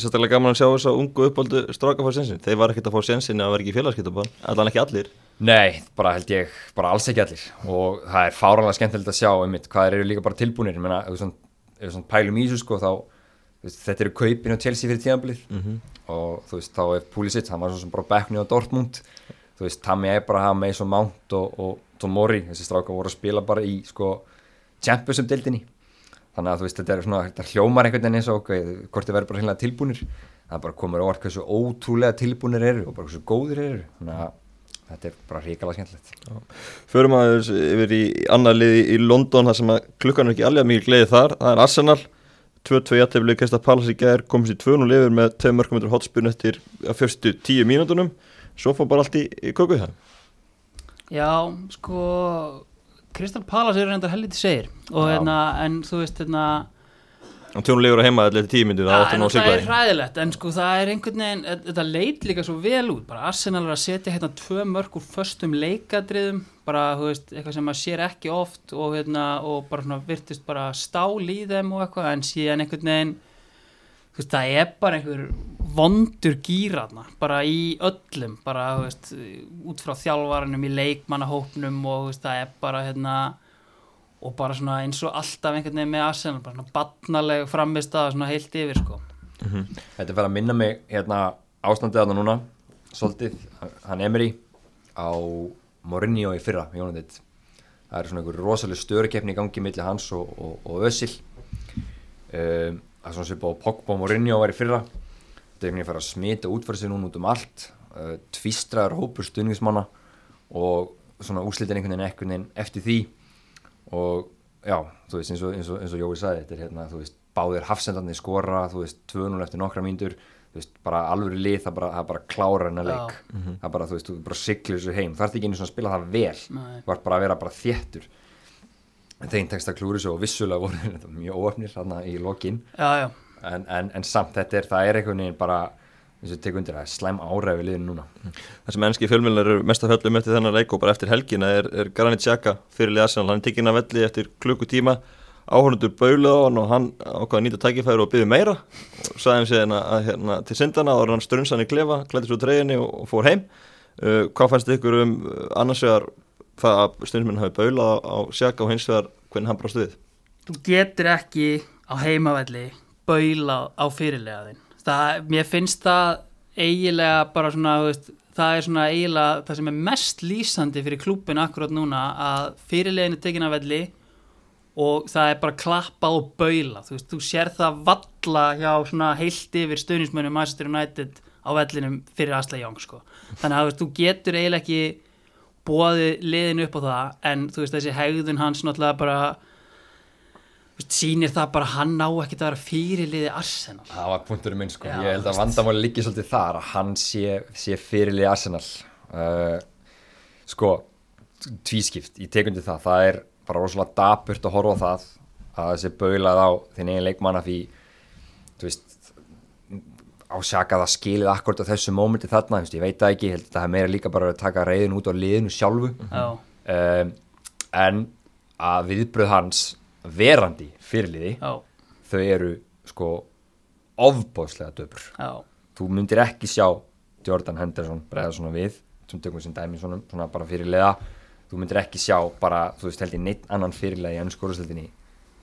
sérstaklega gaman að sjá þess að ungu uppáldu stráka fá sensin, þeir var ekkert að fá sensin að vera ekki félagskiptabán, allan ekki allir. Nei, bara held ég, bara alls ekki allir. Og það er fáranlega skemmtilegt að sjá einmitt, hvað þeir eru líka bara tilbúinir ég meina, ef við svona, svona pælum í þessu sko, þá veist, þetta eru kaupin á Chelsea fyrir tíðanblið og þú veist, þá er Pulisic, hann var svo sem bara bekkni á Dortmund. Þú veist, Tammy Abraham, Mason Mount og, og Tomori, þessi stráka voru að spila bara í sko Champions um deildinni. Þannig að þú veist, þetta er svona, þetta hljómar einhvern veginn eins og ok, hvort þið verður bara hreinlega tilbúnir. Það bara komur óvart hversu ótrúlega tilbúnir eru og bara hversu góðir eru. Þannig að þetta er bara ríkala skemmtilegt. Förum aðeins yfir í annar liði í London þar sem að klukkan er ekki alveg mikið gleði þar, það er Arsenal. 2-2 jætteflið Krista Pallas í gær komst í 2-0 lifur með 2 mörgum hotspun eftir að fyrstu 10 mínútonum svo fór bara allt í, í kökuð það Já, sko Kristal Palace eru reyndar helviti segir og hérna, en þú veist hérna og 2-0 lifur að heima allir eftir 10 mínútur það en nú að það er því hræðilegt en sko það er einhvern veginn e- þetta leit líka svo vel út bara Arsenal er að setja hérna tvö mörg úr föstum leikadriðum bara þú veist eitthvað sem maður sér ekki oft og hérna og bara svona virtist bara stál í þeim og eitthvað en síðan einhvern veginn þú veist það er bara einhver vondur gýraðna bara í öllum bara veist út frá þjálfaranum í leikmannahópnum og veist það er bara hérna og bara svona eins og alltaf einhvern veginn með Arsenal bara svona batnaleg framist að svona heilt yfir sko. Þetta er fyrir að minna mig hérna ástandið þarna núna svolítið, hann Emery á Mourinho í fyrra Jónandit. það er svona einhver rosalega störukeppni í gangi milli hans og, og, og Özil. Um, það er svona svipað á Pogba og Mourinho var í fyrra að fara að smita útfæra sig núna út um allt uh, tvistraður hópur stuðningsmanna og svona úslitin einhvern veginn einhvern veginn eftir því. Og já, þú veist eins og, eins og, eins og Jói sagði, þetta er hérna, þú veist báðir hafsendarnir skora, þú veist 2-0 eftir nokkra mínútur, þú veist, bara alvöru lið það bara, það bara klára hennar leik. Það er bara, þú veist, þú bara siglir þessu heim. Það ert ekki einu svona að spila það vel. Nei. þú ert bara að vera bara þéttur. Þeim tekst að klúri svo og vissulega voru (laughs) þetta mjög óöfnir þarna í lokin. Já, já, en, en, en samt þetta er, það er einhvern veginn bara eins og tek undir það, er slæm áræfi liðin núna. Það sem ennski fjölmjölar eru mest að fjöllum eftir þennan leik og bara eftir helgina er, er Granit Xhaka fyrirlið Arsenal, hann er tekinn af velli eftir klukkutíma. Áhörnundur bauluð á hann og hann ákvaða að nýta tækifæri og byggði meira. Og sagði síðan að, að hérna, til syndana og hann strunsan í klefa, klætti svo treyjunni og, og fór heim. Uh, hvað fannst ykkur um uh, annars vegar það að stunduminn hafi baulað á sjaka og hins vegar hvernig hann brást við baulað á fyrirlega þinn það, mér finnst það eiginlega bara svona, veist, það er svona eiginlega það sem er mest lýsandi fyrir klúbin akkurát núna að fyrirlegin er tekin af velli og það er bara klappað og baulað þú veist, þú sér það valla hjá svona heilt yfir stöðnismönnum Manchester United á vellinum fyrir Asla Young sko. þannig að þú veist, þú getur eiginlega ekki bóðið liðin upp á það en þú veist, þessi hegðun hans náttúrulega bara sýnir það bara hann ná ekkert að vera fyrirliði Arsenal. Það var punkturinn minn sko, Já, ég held að vandamáli líki svolítið þar að hann sé, sé fyrirlið Arsenal. Uh, sko, tvískipt ég tek undir það, það er bara rosalega dapurt að horfa á það að þessi baulað á þinn eigin leikmanna því þú veist ásaka það skilið akkurat á þessu mómenti þarna, ég veit það ekki ég held að það er meira líka bara að taka reyðin út á liðinu sjálfu. Já, um, en að viðbröð hans verandi fyrirliði já, þau eru sko ofbóðslega döpur. Já, þú myndir ekki sjá Jordan Henderson bregða svona við sem tökum sem dæmi svona, svona bara fyrirlega þú myndir ekki sjá bara, þú veist held ég neitt annan fyrirlega í ennskóruðstöldinni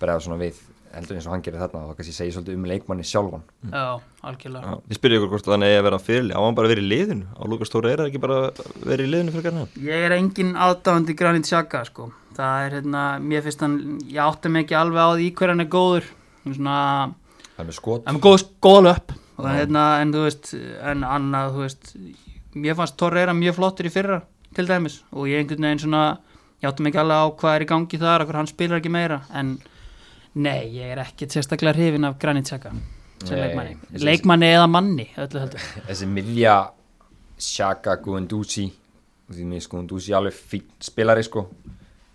bregða svona við heldur eins og hann gerir þarna og kannski segir svolítið um leikmanni sjálfan. Já, algjörlega. Já, ég spyrja ykkur hvort þannig eigi að vera fyrirli á hann bara verið í liðinu? Á Lukas Tóra er það ekki bara verið í liðinu fyrir hann? Ég er engin aðdáðandi Granit Xhaka sko. það er hérna, mér finnst hann ég átti mig ekki alveg á því hver hann er góður. Hann er svona, það er með skot. hann er góð, góð löp og hérna, en þú veist, en annað þú veist, mér fannst Torreira mjög flottur í fyrra, til dæmis. Og ég einhvern veginn svona, ég átti mig ekki alveg á hvað er í gangi þar, hann spilar ekki meira. En nei, ég er ekki sérstaklega hrifin af Granit Xhaka sem leikmanni, leikmanni eða manni öllu heldur, (laughs) þessi miðja Shaka Guendouzi því mér sko Guendouzi er alveg fín spilari sko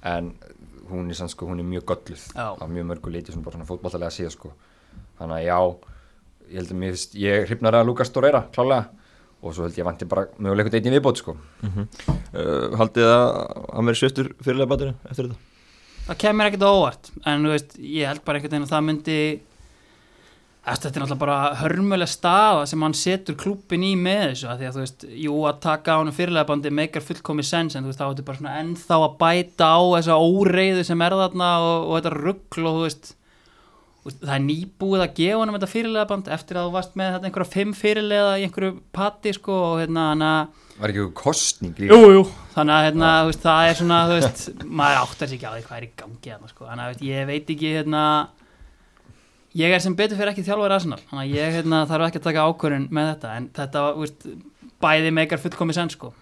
en hún er sann sko, hún er mjög gölluð á mjög mörgu leiti svona bara svona fótballtalega að síða sko. Þannig að já, ég held að mér finnst ég hrifnar að Lukas Torreira klálega og svo held ég vanti bara möguleikur deitin viðbót sko. Uh, Haldið að hann verið sviftur fyrirlega batinu eftir þetta það kemur ekkert óvart en veist, ég held bara einhvern veginn að það myndi Eftir, þetta er náttúrulega bara hörmuleg staða sem hann setur klúppin í með þessu að því að þú veist, jú að taka á hann fyrirlega bandi meikar fullkomi sens en þú veist, þá ertu bara svona ennþá að bæta á þessa óreiðu sem er þarna og, og þetta ruggl og þú veist það er nýbúið að gefa hann þetta fyrirlega band eftir að þú varst með þetta einhverja fimm fyrirlega í einhverju patti sko og hérna var ekki eitthvað kostning? Jú, jú, þannig að hérna, þú veist, það er svona, veist, (laughs) maður áttar sér ekki á því hvað er í gangi hérna, sko, þannig að veist, ég veit ekki, hérna, ég er sem betur fyrir ekki þjálfur Arsenal, þannig að ég, hérna, þarf ekki að taka ákvörðun með þetta, en þetta, bæði meikar fullkomi senn, sko.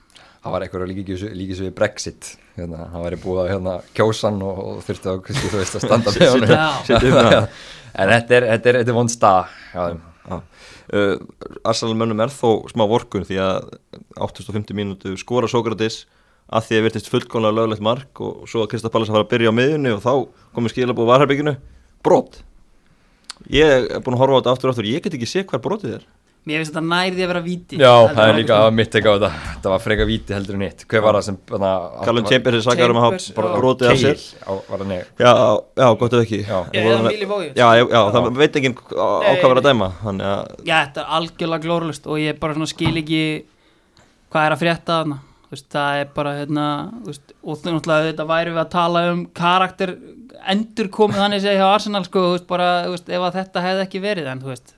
Það var eitthvað líkis við Brexit. Hérna, hann væri búið að hérna, kjósan og, og þurfti að, kannski, veist, að standa (laughs) með honum. (laughs) En þetta er, þetta er, þetta er vond stað uh, Arsenal mönnum er þó smá vorkun því að 850 mínútu skora Sókratis að því að virtist fullkomlega löglegt mark og svo að Krista Pallas að fara að byrja á miðjunni og þá komið skilabóð varherbygginu brot. Ég er búin að horfa á þetta aftur og aftur. Ég get ekki sé hver brotið er Mér finnst þetta nærði að vera víti. Já, það er líka eitthvað að mitt á þetta. Það var freka víti heldur en eitt Hver var það sem Callum Chambers er sakar um að hafa brotið af sér. já, já, gott ef ekki. Það veit ekki á hvað verið að dæma þannig að Já, þetta er algjörlega glóralust og ég bara skil ekki hvað er að frétta þarna. Það er bara hérna og þú náttúrulega þetta væri við að tala um karakter endur komið þannig segja hjá Arsenal sko, þú veist, bara, þú veist, ef að þetta hefði ekki verið en þú veist,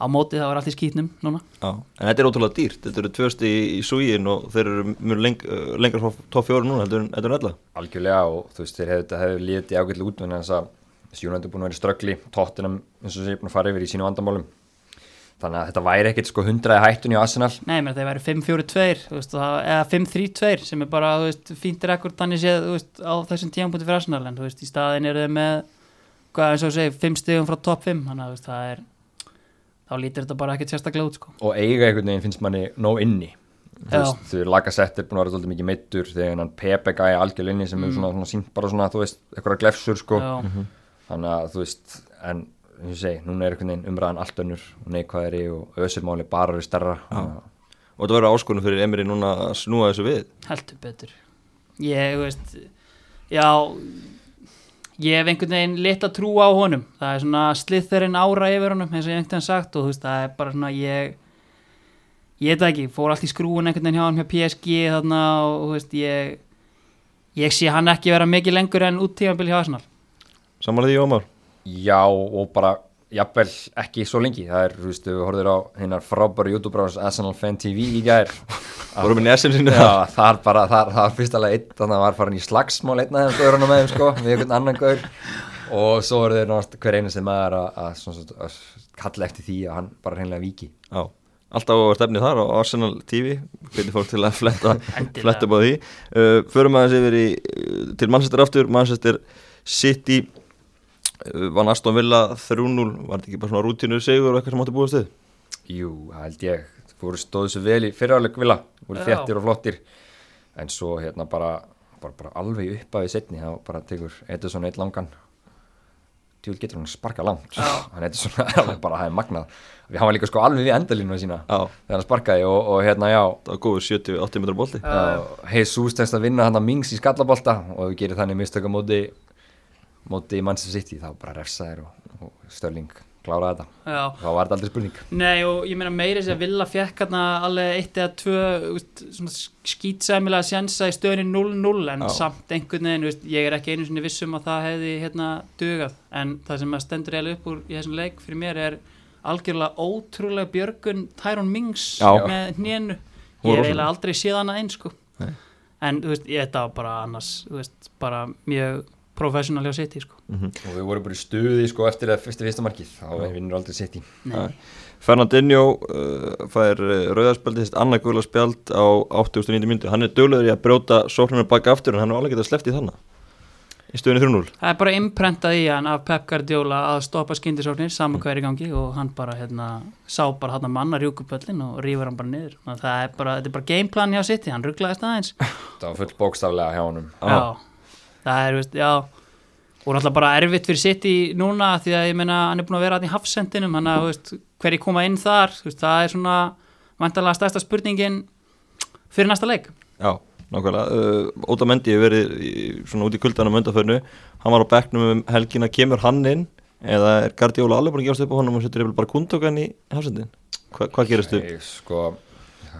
á móti það var allt í skýtnum núna. Já, en þetta er ótrúlega dýrt, þetta eru tvöst í, í súgin og þeir eru mjög leng, uh, lengra frá top fjóru núna, heldur en- heldur en alla. Algjörlega og þú veist þeir hefðu þetta hefðu líðið í ágætlu út en þess að þessi United er búin að vera í ströggli. Tóttinam eins og sé búin að fara yfir í sínu vandamálum. Þannig að þetta væri ekkit sko hundraði hættun í Arsenal. Nei, menn það væri 5-4-2 þú veist, og það- eða 5-3-2 sem er bara, veist, fínt rekord þannig séð, veist, á þessum tíðanbúti fyrir Arsenal en þú veist, í staðin eru þau með hvað eins og þú segir, 5 stigum frá top 5 þannig að það er þá lítur þetta bara ekkert sérstaklega út, sko. Og eiga einhvern veginn finnst manni nóg inni. Þú þau lagasettir búin að vera svolítið mikið meittur þegar hann Pepe gæði algjörl inni sem er svona, svona sínt bara svona, þú veist, eitthvað glefsur sko, Já, þannig að þú veist en og ég segi, núna er einhvern veginn umræðan allt önnur og neikvæðri og ösirmáli bara eru stærra. Þannig að- Og þetta verður áskonum fyrir Emiri núna að snúa þessu við. heldur betur. Ég, þú veist já ég hef einhvern veginn litla trú á honum. Það er svona slithurinn ára yfir honum eins og ég einhvern veginn sagt og þú veist, það er bara svona ég ég veit ekki, fór allt í skrúin einhvern veginn hjá hann hjá PSG þarna og þú veist, ég ég sé hann ekki vera mikið lengur en út tímanbili hjá Arsenal. Samanlega því Ómar? Já og bara jafnvel ekki svo lengi. Það er, þú veist, við horfður á hinnar frábæru YouTube-bráðs Arsenal Fan TV í gær. Vorum við sinni Já, það er bara, það er, það fyrst alveg einn þannig að það var farin í slagsmál einn af þeim gaurunum með þeim sko, við einhvern annan gaur. Og svo eru þeir náttúrulega hver einu sem maður að, að, að kalla eftir því að hann bara hreinlega víki. Já, alltaf á stefni þar á Arsenal TV hvernig fólk til að fletta (laughs) fletta upp á því. Uh, Förum aðeins yfir í, uh, til Manchester aftur Manchester City uh, vann Aston Villa 3-0 var þetta ekki bara svona rútínu sigur og eitthvað sem átti búið stuð Jú, það held ég, þú voru stóðu svo vel í fyrirháleik vila, voru Já. þéttir og flottir. En svo hérna bara, bara, bara alveg upp að við setni þá bara tekur Edison eitt langan. Tjúl getur hann sparka langt. Hann Edison er alveg (laughs) bara, það er magnað. Við hann var líka sko alveg við endalínu sína Já, þegar hann sparkaði og, og hérna já. Það var góður 70-80 metrar bolti. Jesus tekst að vinna hann að Mings í skallabolta og ef við gerir þannig mistöka móti móti Manchester City þá bara refsa þér og, og Störling klára þetta. Já, þá var þetta aldrei spurning. Nei og ég meina meiri sem Villa fekk hérna alveg eitt eða tvö skýtsæmilega sjensa í stöðunni 0-0 en Já. samt einhvern veginn, úst, ég er ekki einu sinni vissum að það hefði hérna dugað. En það sem að stendur eiginlega upp úr í þessum leik fyrir mér er algjörlega ótrúlega björgun Tyrone Mings Já. með var ég er eiginlega aldrei séð hana einn sko. En þú veist, ég þetta var bara annars veist, bara mjög professional hjá City sko. Og við vorum bara í stuði sko eftir það fyrsta fyrsta markið. Þá vinnur aldrei City. Nei. Fernandinho uh, fær uh, rauðarspjaldi þess annað gula spjald á 80.90 myndu hann er döglegur í að brjóta sóknarnar baka aftur en hann er alveg getað sleppt í þannig í stöðunni 3-0 Það er bara imprentað í hann af Pep Guardiola að stoppa skyndisóknir saman er í gangi og hann bara hérna, sá bara hann að manna rjúkupöllin og rýfur hann bara niður. Það er bara, þetta er bara gameplan hjá City, hann rugglaðist aðeins. (laughs) það var full bókstaflega hjá honum. Já, það er, veist, já, og náttúrulega bara erfitt fyrir City núna því að ég meina hann er búin að vera hann í hafsendinum, hann að, þú veist, hverju koma inn þar, þú veist, það er svona vantarlega stærsta spurningin fyrir næsta leik. Já, nákvæmlega. Uh, Óta Mendi hefur verið í, svona út í kuldanum undanförnu. Hann var á bekknum um helgina. Kemur hann inn? Eða er Guardiola alveg búin að gefast upp á honum og setur yfir bara kundókan í hafsendin? Hva, hvað gerist upp? Nei, sko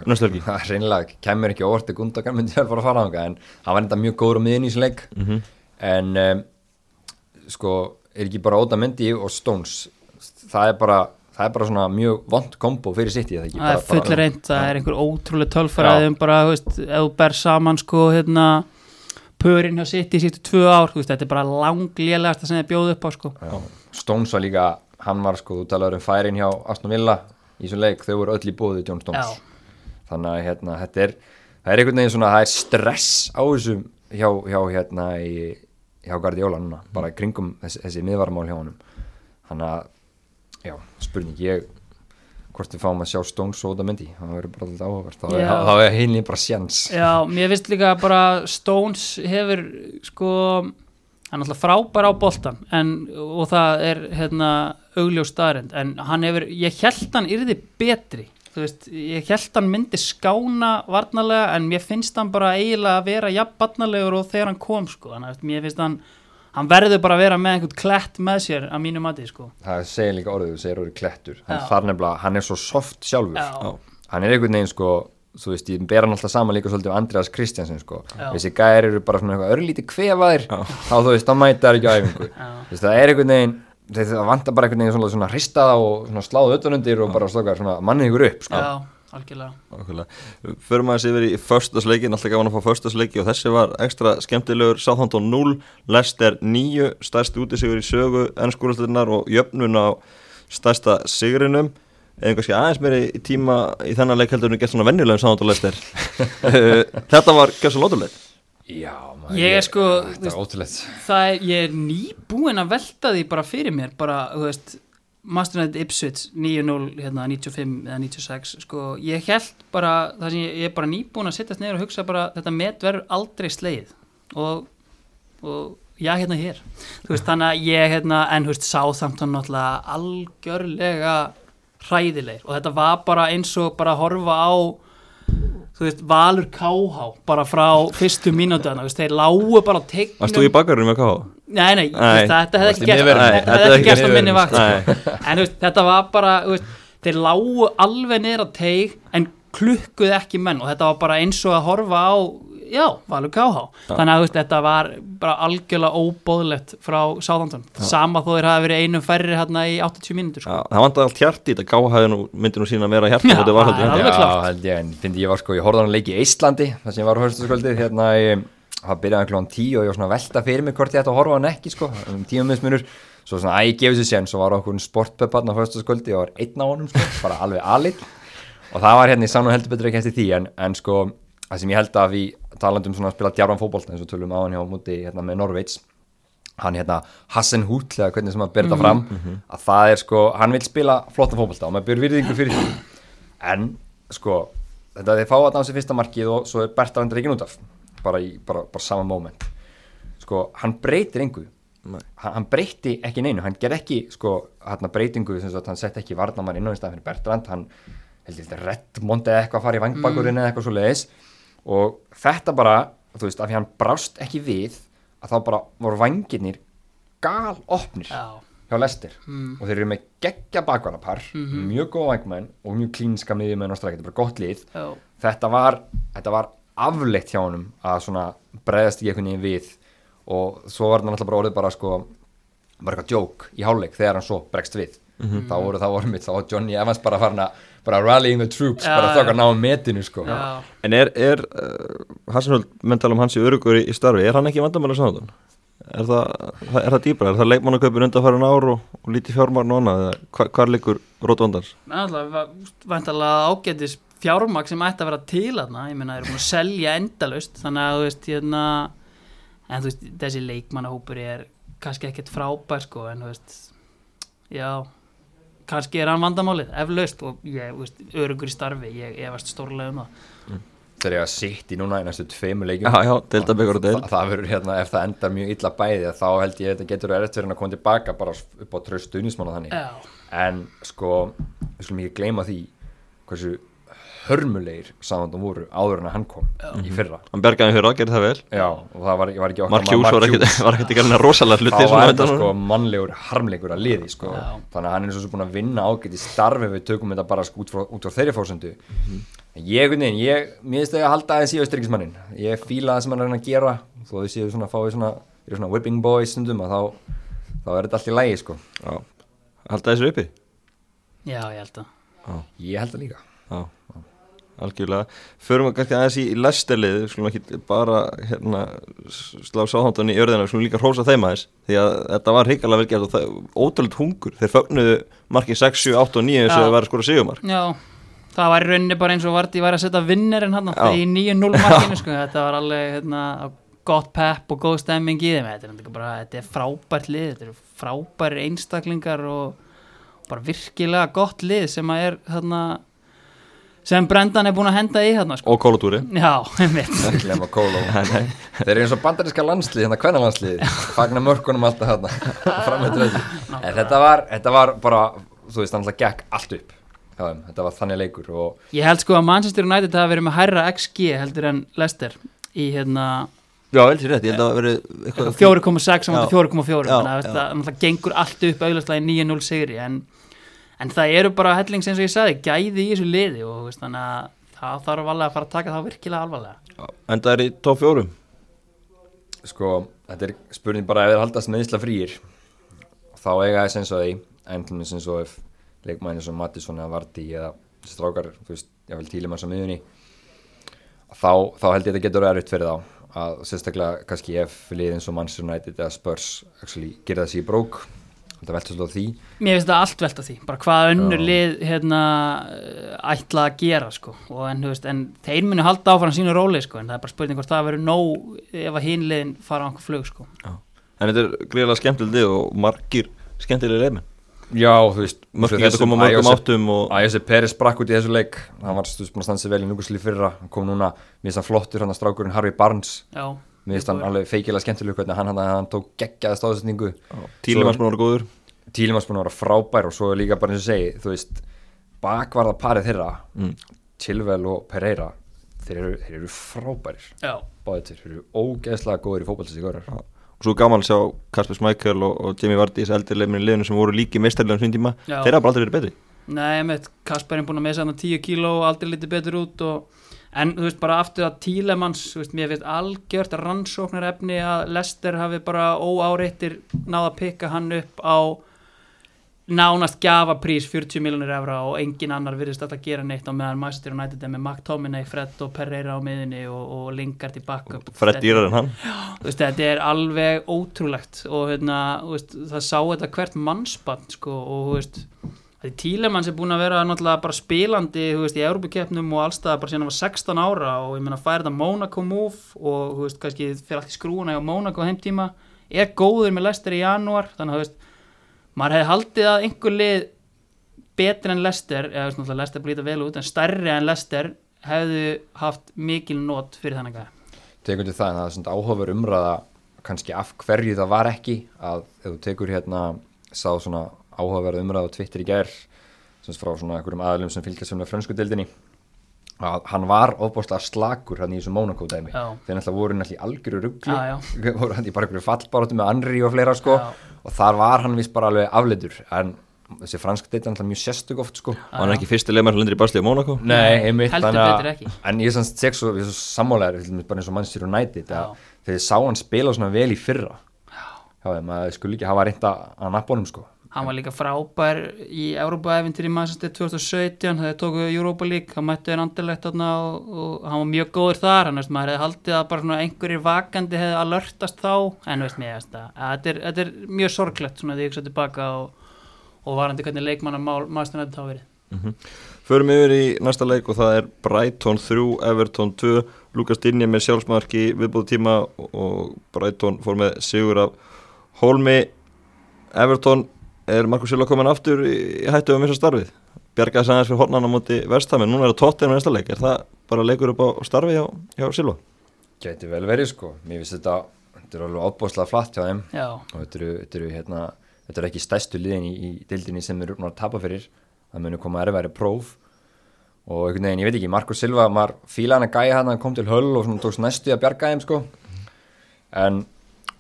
næstu helgi? það er reynilega kemur ekki orði Gundogan myndi vel bara að fara þangað en hann var enda mjög góður á miðin í þessu leik. Mhm. en um, sko er ekki bara Óta Mendi og Stones það er bara það er bara svona mjög vond kombo fyrir sitt í það það er full reynd, það er einhver ótrúlega tölfræði um bara, þú veist, ef þú ber saman sko, hérna pörin hjá sitt í sýttu tvö ár, veist, þetta er bara langlélegast sem þið bjóðu upp á, sko. Já, Stones var líka, hann var sko, þú talaður um færin hjá Aston Villa í þessum leik, þau voru öll í bóði John Stones. Já. Þannig að hérna, þetta er það er einhvern veginn svona, það er stress á þessum hjá, hjá hérna í, hjá Guardiola núna, bara í kringum þessi, þessi miðvarmál hjá honum. Þannig að, já, spurning ég hvort við fáum að sjá Stones og Otamendi, það verður bara alltaf áhugavert. Þá er, Já. þá er hinni bara sjans Já, mér finnst líka bara Stones hefur sko hann er alltaf frábær á boltan en, og það er hérna augljós staðarind en hann hefur, ég held hann yrði betri þú veist, ég held hann myndi skána varnarlega en mér finnst hann bara eiginlega að vera jafn barnalegur og þegar hann kom sko, þannig að mér finnst hann hann verður bara að vera með einhvern klett með sér að mínu mati sko. Það segir líka orðið, þú segir orðið klettur. Hann þar nefnilega, hann er svo soft sjálfur. Já. hann er einhvern veginn sko þú veist, ég ber hann alltaf saman líka svolítið á Andreas Kristjansen sko, Já. þessi gæri eru bara svona eitthvað örlítið kvefaðir, þá þú veist, þá mæta það ekki á æfingu, Já. þú veist, það er einhvern veginn það vantar bara einhvern veginn svona, svona hristaða og svona sláðu utanundir og bara svona mannið ykkur upp, sko. Já, algjörlega. Nákvæmlega. Förum aðeins yfir í förstasleikin, alltaf gaman að fá förstasleiki og þessi var ekstra skemmtilegur. Southampton 0, Leicester 9 stærsti útisigur í sögu ennskúrastöðunar og jöfnun á stærsta sigrinum. Eða kannski aðeins meiri í tíma í þennan leik heldur en gett svona venjulegum Southampton Leicester. (laughs) Eh, Þetta var gæsa lótuleg Já, maður, Ég er sko, þetta veist- það er, ég er nýbúinn að velta því bara fyrir mér, bara, þú veist Master United Ipswich 9-0 hérna 95 eða 96 sko, ég held bara, það sem ég, ég er bara nýbúinn að sittast neyður og hugsa bara þetta met verður aldrei sleið og, og já, hérna hér. Þú veist, þannig að ég, hérna, en þú veist Southampton náttúrulega algjörlega hræðilegir. Og þetta var bara eins og bara að horfa á þú veist, Valur KH bara frá fyrstu veist, þeir lágu bara tegnum Varst þú í bakgarinn með K.A.? Nei, nei, Nei. þetta hefði ekki? Nei, Þetta hefði ekki gerst á minni vakt sko. En veist, þetta var bara veist, Þeir lágu alveg niður á teig En klukkuð ekki menn og þetta var bara eins og að horfa á já, Valur KH þannig að veist, þetta var bara algjörlega óbóðlegt frá Sáðantón sama þó þeir hafa verið einum færri hérna í 80 mínútur sko. Já, það vantar allt hjarti í þetta. Nú myndi nú sína meira hjarti Já, þetta var það er alveg Já, klárt. held ég, en fyndi ég var sko, ég horfði hann leik í Íslandi þar sem ég var á höfstaskvöldið hérna í, það byrjaði klón 10 og ég var svona að velta fyrir mig hvort ég ætti að horfa hann ekki sko, um tíma mismunur svo svona að ég gefið sér sen, svo var okkur sportpepparn á höfstaskvöldi og var einn á honum sko, bara alveg alit og það var hérna í sann og heldur betur ekki eftir því en, en sko, það sem ég held að við talandum svona að spila djarfan fótbolt eins og tölum á hann hjá múti hérna með Norveits hann hérna Hassen Hút eða hvernig sem að byrja þetta fram að það er sko, hann vil spila flotta fótbolta og maður byrja virðingu fyrir því. En sko þetta þeir fá að sér fyrsta markið og svo er Bertrand reikin út af bara í bara, bara sama moment. Sko, hann breytir engu. Nei. hann, hann breyti ekki neinu, hann ger ekki sko, hérna breytingu, sem sagt, hann sett ekki varnamann inn á staðan fyrir Bertrand, hann held ég Redmond eða eitthvað að fara í vangbakurinn eða eitthvað svo leiðis og þetta bara, þú veist, af því hann brást ekki við að þá bara voru vangirnir gal opnir já, hjá Lester og þeir eru með geggja bakvarapar mjög góð vængmenn og mjög klínska miðjumenn og stræk, þetta er bara gott lið. Já, þetta var, þetta var afleitt hjá honum að svona bregðast í einhvern veginn við. Og svo var þetta náttúrulega bara orðið bara sko bara eitthvað djók í hálfleik þegar hann svo bregst við. Þá voru það voru mitt, þá var Johnny Evans bara farin að bara rallying the troops, Já, bara þokkar ná metinu sko já. En er, er uh, Hassanhöld mental um hans í örugur í, starfi, er hann ekki vandamæla sáðan? Er það, það, er það dýbra? Er það leikmannaköpur undanfærin ár og, og lítið fjármarn og annað? eða Hva, hvar liggur rót vandans? Væntalega ágætis fjármag sem ætti að vera til aðna, ég meina, þeir eru búin að selja endalaust, þannig að þú veist, hérna en þú veist, þessi leikmannahópur er kannski ekkert frábær, sko, en þú veist já kannski er hann vandamálið, eflaust og ég, veist, örugur í starfi, ég efast stórlega um það. Þegar ég að sitt í núna í næstu tveimu leikjum Já, já, deilda byggur og deil Þa, það verður hérna, ef það endar mjög illa bæði þá held ég að þetta getur erfitt fyrir að koma tilbaka bara upp á tröst stuðnismann og þannig. Já, en sko, við skulum ekki gleyma því hversu hörmulegir samandum voru áður en að hann kom í fyrra. Hann bergaði fyrir að gera það vel. Já, og það var, var ekki okkar Mark Hughes var ekkert var ekkert ekki alveg rosalega hluti þá svona var þetta sko mannlegur harmleikur að liði sko. Þannig að hann er eins og svo búin að vinna ágætt í starfi við tökum þetta bara sko út frá, út frá þeirri fórsendu Mhm. en ég, nein, ég, það að halda aðeins í austryggismannin ég fíla það sem hann er að að gera þó þau séu svona, fáið svona, eru svona whipping boys stundum að þá, þá er þetta allt í lægi sko. Já, halda þessu uppi? Já, ég held að ég held það líka. Já, algjörlega. Förum við kannski aðeins í, lestelið Við skulum ekki bara hérna, slá sáþáttan í örðina Við skulum líka hrósa þeim aðeins Því að þetta var hrikalega vel gert og það ótrúlega hungur. Þeir fögnuðu markið 6, 7, 8 og 9 eins og Já. það var að skora sigumark Já, það var í rauninni bara eins og Vardí var að setja vinnerinn hann í 9-0 markinu (laughs) sko. þetta var alveg hérna, gott pepp og góð stemming í þeim. Þetta bara, þetta er frábært lið þetta eru frábæri einstaklingar og bara virkilega gott lið sem að er hérna, sem Brendan er búin að henda í hérna, sko. Og kólatúri Já, (laughs) Þeir eru eins og bandaríska landslið, hérna kvennalandslið Fagna mörkunum alltaf hérna (laughs) þetta var, þetta var bara, þú veist, þannig að gekk allt upp þeim. Þetta var þannig leikur og Ég held sko að Manchester United hafa verið með hærra XG heldur en Leicester í hérna Já, vel sér rétt, ég held að það verið eitthvað 4,6 á móti Já. 4,4 Já, þannig að náttúrulega gengur allt upp auðvitað í 9-0 sigri en, en það eru bara hellings eins og ég sagði gæði í þessu liði og veist, þannig að það þarf alveg að fara að taka það virkilega alvarlega. En það er í top 4 sko, þetta er spurning bara ef þeir haldast meðisla frýir þá eiga þess eins og því en til dæmis eins og ef leikmæni sem Mattisson eða Vardí eða strákar, þú veist, ég vil tíla maður sem miðunni þá, þá held ég að þetta getur erfitt fyrir þá að sérstaklega kannski ef liðin svo Manchester United eða Spurs actually gera þessi í brók þetta veltur svolítið á því. Mér finnst það allt velta því, bara hvað önnur lið hérna, eh, ætla að gera sko. og en, veist, en þeir munu halda áfram sínu róli sko. en það er bara spurning hvort það verður nóg ef að hinn liðin fara á einhver flug sko. En þetta er greiðlega skemmtileg og margir skemmtilega leifin Já, þú veist Mörkin getur koma mörgum áttum og Ægjósi Peris brakk út í þessu leik. Hann var stúst búin að standa sig vel í núgusli fyrra. Hann kom núna, mér finnst hann flottur hann að strákurinn Harvey Barnes. Já, Mér finnst hann alveg feikilega skemmtileg hvernig hann, hann, hann tók Tílimans búin að vera góður. Að vera frábær og svo er líka bara eins og segi þú veist, bakvarða parið þeirra Mm. Chilwell og Pereira þeir eru, þeir eru frábærir. Já, báðið til, þeir eru ógeðslega góðir í fótballtins í góðar Og svo gaman að sjá Kasper Smækjál og, og Jamie Vardy þessi eldri leifminni liðinu sem voru líki meistarlega um sín tíma. Já. Þeir hafa bara aldrei verið betri. Nei, Kasper er búin að missa hann 10 kíló og aldrei litið betur út og, en þú veist bara aftur að Tílemanns þú veist, mér finnst algjört rannsóknar efni að Lester hafi bara óáreittir náða að pikka hann upp á nánast gafaprís 40 miljonir evra og engin annar virðist alltaf að gera neitt á meðan Manchester United er með McTominay, Fred og Pereira á miðunni og, og Lingard í backup. Fred dýrar en hann? Veist, þetta er alveg ótrúlegt og hérna, veist, það sá þetta hvert mannspann sko, og þú veist því Tílemanns er búin að vera náttúrulega bara spilandi þú veist, í Európa-keppnum og allstað bara síðan hann var 16 ára og ég meina færi þetta Monaco move og þú veist, kannski fyrir allt í skrúuna á Monaco heimtíma, er góður með Lester í janúar, þannig að þú veist maður hefði haldið að einhver lið betri en Lester eða þú veist, náttúrulega Lester blítið vel út, en stærri en Lester hefðu haft mikil nót fyrir þannig að tekur til það en það er svona áhugaver umræða kannski af hverju það var ekki að ef þú tekur hérna sá svona áhugaverð umræða á Twitter í gær sem frá svona einhverjum aðlum sem fylgjast sem með frönsku dildinni að hann var ofbáslega slakur hann í þessu Monaco dæmi Já. þeir náttúrulega voru náttúrulega í algjöru ruggli Já, já. (laughs) voru hann í bara einhverju fallbáratu með Anri og fleira sko Já. og þar var hann vist bara alveg afleitur en þessi fransk deild er náttúrulega mjög sérstök oft sko og hann er ekki fyrsti leimar lendir í basli á Mónaco Nei, einmitt Heldur þannig að- betur ekki. En ég er ég er svo sammálegar bara eins og Manchester United Já. að þegar ég sá hann spila svona vel í fyrra Já, þeim að skul ekki hafa reynda að nappa honum sko Hann var líka frábær í Európa-eventyr í Manchester 2017 þegar tóku Europa League, hann mættu þeir andilegt þarna og, og hann var mjög góður þar hann veist, maður hefði haldið að bara einhverjir vakandi hefði alertast þá, en veist mér þetta, er, er mjög sorglegt svona því ég hugsa tilbaka og, og varandi hvernig leikmannar maður þá verið. Förum yfir í næsta leik og það er Brighton 3, Everton 2 Lukas Dinje með sjálfsmarki viðbúðu tíma og Brighton fór með sigur af Holmi. Everton er Markus Silva komin aftur í hættu um þessar starfið? Bjargaði sæðans fyrir hornan á móti vestam en núna er það tóttir með næsta leik. Er það bara leikur upp á starfi hjá, hjá Silva? Gæti vel verið sko, mér finnst þetta þetta er alveg ábúðslega flatt hjá þeim. Já, og þetta eru, þetta eru, hérna, þetta eru ekki stærstu liðin í, í dildinni sem eru að tapa fyrir. Það munu koma erfæri próf. Og einhvern veginn, ég veit ekki, Marko Silva maður fíla hann að gæja hann, hann kom til höll og svona tókst næstu að bjarga þeim sko. En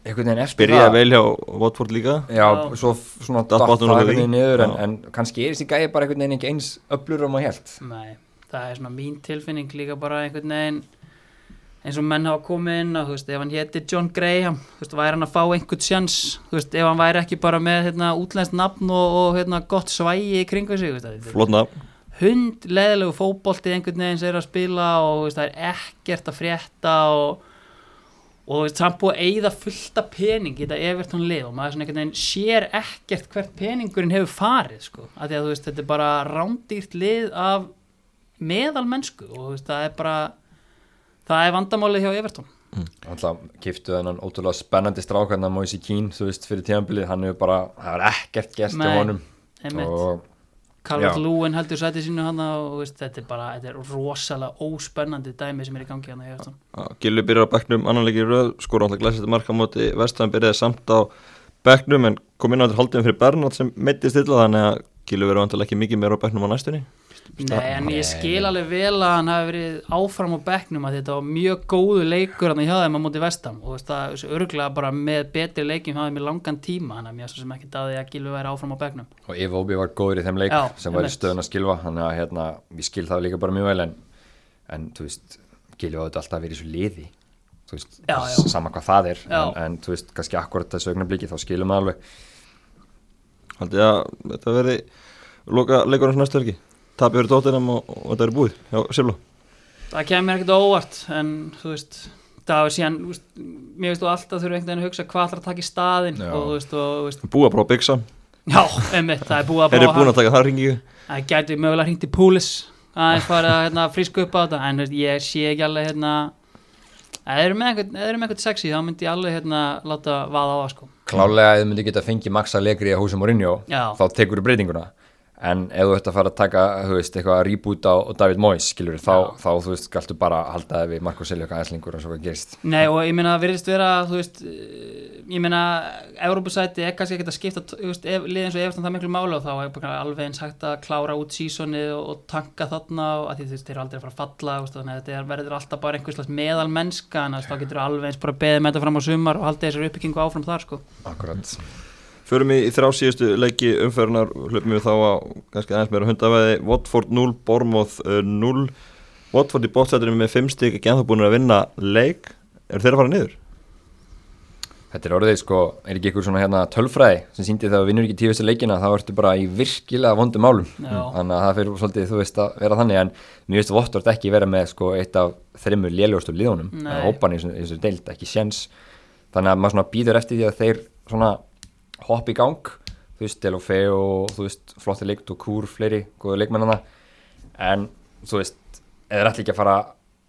einhvern veginn eftir Byrjaði vel hjá Watford líka. Já, Já. svo svona Datt það einhvern veginn niður en, en kannski er þessi gæði bara einhvern veginn ekki eins öflur um að helt nei, það er svona mín tilfinning líka bara einhvern veginn eins og menn hafa komið inn að þú veist, ef hann héti John Graham þú veist, væri hann að fá einhvern sjans þú veist, ef hann væri ekki bara með hérna, útlenskt nafn og, og hérna, gott svægi í kringu sig, þú veist, flotna hund leðilegu fótbolti einhvern veginn sem er að spila og þú veist, það er ekkert að frétta og, og samt búið að eyða fullta pening í þetta Everton lið og maður svona einhvern veginn sér ekkert hvert peningurinn hefur farið sko, af því að þú veist, þetta er bara rándýrt lið af meðal mennsku og veist, það er bara það er vandamálið hjá Everton. Alltaf kiftu þennan ótrúlega spennandi strák hann að Moise Keane, þú veist, fyrir tíðanbilið hann hefur bara, það er ekkert Nei, hjá honum. og Já. Lúin heldur sæti sínu hann og veist, þetta er bara, þetta er rosalega óspennandi dæmi sem er í gangi hann Everton Gilvi byrjar á bekknum annanleiki röð skor alltaf glæsið marka á móti vestam byrjaði samt á bekknum en kom inn á þetta haldum fyrir Bernhard sem meittist illa þannig að Gilvi verður vantilega ekki mikið meira á bekknum á næstunni Nei, en ég skil alveg vel að hann hafi verið áfram á bekknum að þetta var mjög góðu leikur hann hjá þeim á móti vestam og það er örgulega bara með betri leikjum hjá þeim í langan tíma hann er mjög svo sem ekki daði að Gilvi væri áfram á bekknum. Og Eva Obi var góður í þeim leik Já, sem var í stöðun að skilfa þannig að hérna, við skil það líka bara mjög vel en, en þú veist, Gilvi áður alltaf verið í svo liði. Þú veist, Já, já. sama hvað það er en, en þú veist, kannski akkurat þessu augnabliki þá skilum við alveg. Haldið að þetta verði loka leikurinn næstu helgi tapir fyrir tóttinam og, og þetta er búið hjá Silva það kemur ekkert á óvart en þú veist það var síðan, veist, mér veist þú alltaf þurfa einhvern veginn að hugsa hvað ætlar að taka í staðinn Já. og veist, og, búið að prófa byggsa já, einmitt, það er búið að er prófa búin að taka það ringi það gæti mögulega hringt í púlis aðeins farið að hérna, frísku upp á þetta en veist, ég sé ekki alveg hérna þeir eru með þeir eru einhvern sexy þá myndi ég alveg hérna láta vaða á það sko. Klálega ef þið myndi geta fengið Maxa Legri að húsum Mourinho Já. þá tekur þú breytinguna en ef þú ert að fara að taka þú veist, eitthvað að reboot á David Moyes skilur þá, þá þú veist, galtu bara að halda það við Marko eitthvað aðeinslingur og svo hvað gerist. Nei og ég meina virðist vera þú veist, eh, ég meina Európusæti er kannski ekkert að skipta þú veist, ef, liðin svo eftir það miklu máli og þá er bara alveg eins hægt að klára út sísoni og, og tanka þarna og að því þú veist, þeir eru aldrei að fara að falla veist, þannig að þetta er- verður alltaf bara einhvers slags meðal mennska en þá getur alveg eins bara beðið með þetta fram á sumar og haldið þessar uppbyggingu áfram þar sko. Akkurat Förum í, í þrjá síðustu leiki umferðunar hlupum við þá á kannski aðeins meira hundavæði. Watford 0, Bournemouth uh, 0 Watford í bótsættunum með 5 stík ekki ennþá búin að vinna leik. Er þeir að fara niður? Þetta er orðið sko, er ekki einhver svona hérna tölfræði sem síndi þegar við vinnur ekki tíu þessu leikina þá ertu bara í virkilega vondum málum. Já. þannig að það fyrir svolítið þú veist að vera þannig en mér veist Vottort ekki vera með sko eitt af þreymur léljóðstur liðunum. Hópan í þessu- deild, ekki sjens þannig að maður svona býður eftir því að þeir svona hopp í gang þú veist, Delofeu og þú veist flotti leikt og Kúr, fleiri, góðu leikmennana en þú veist eða allir ekki að fara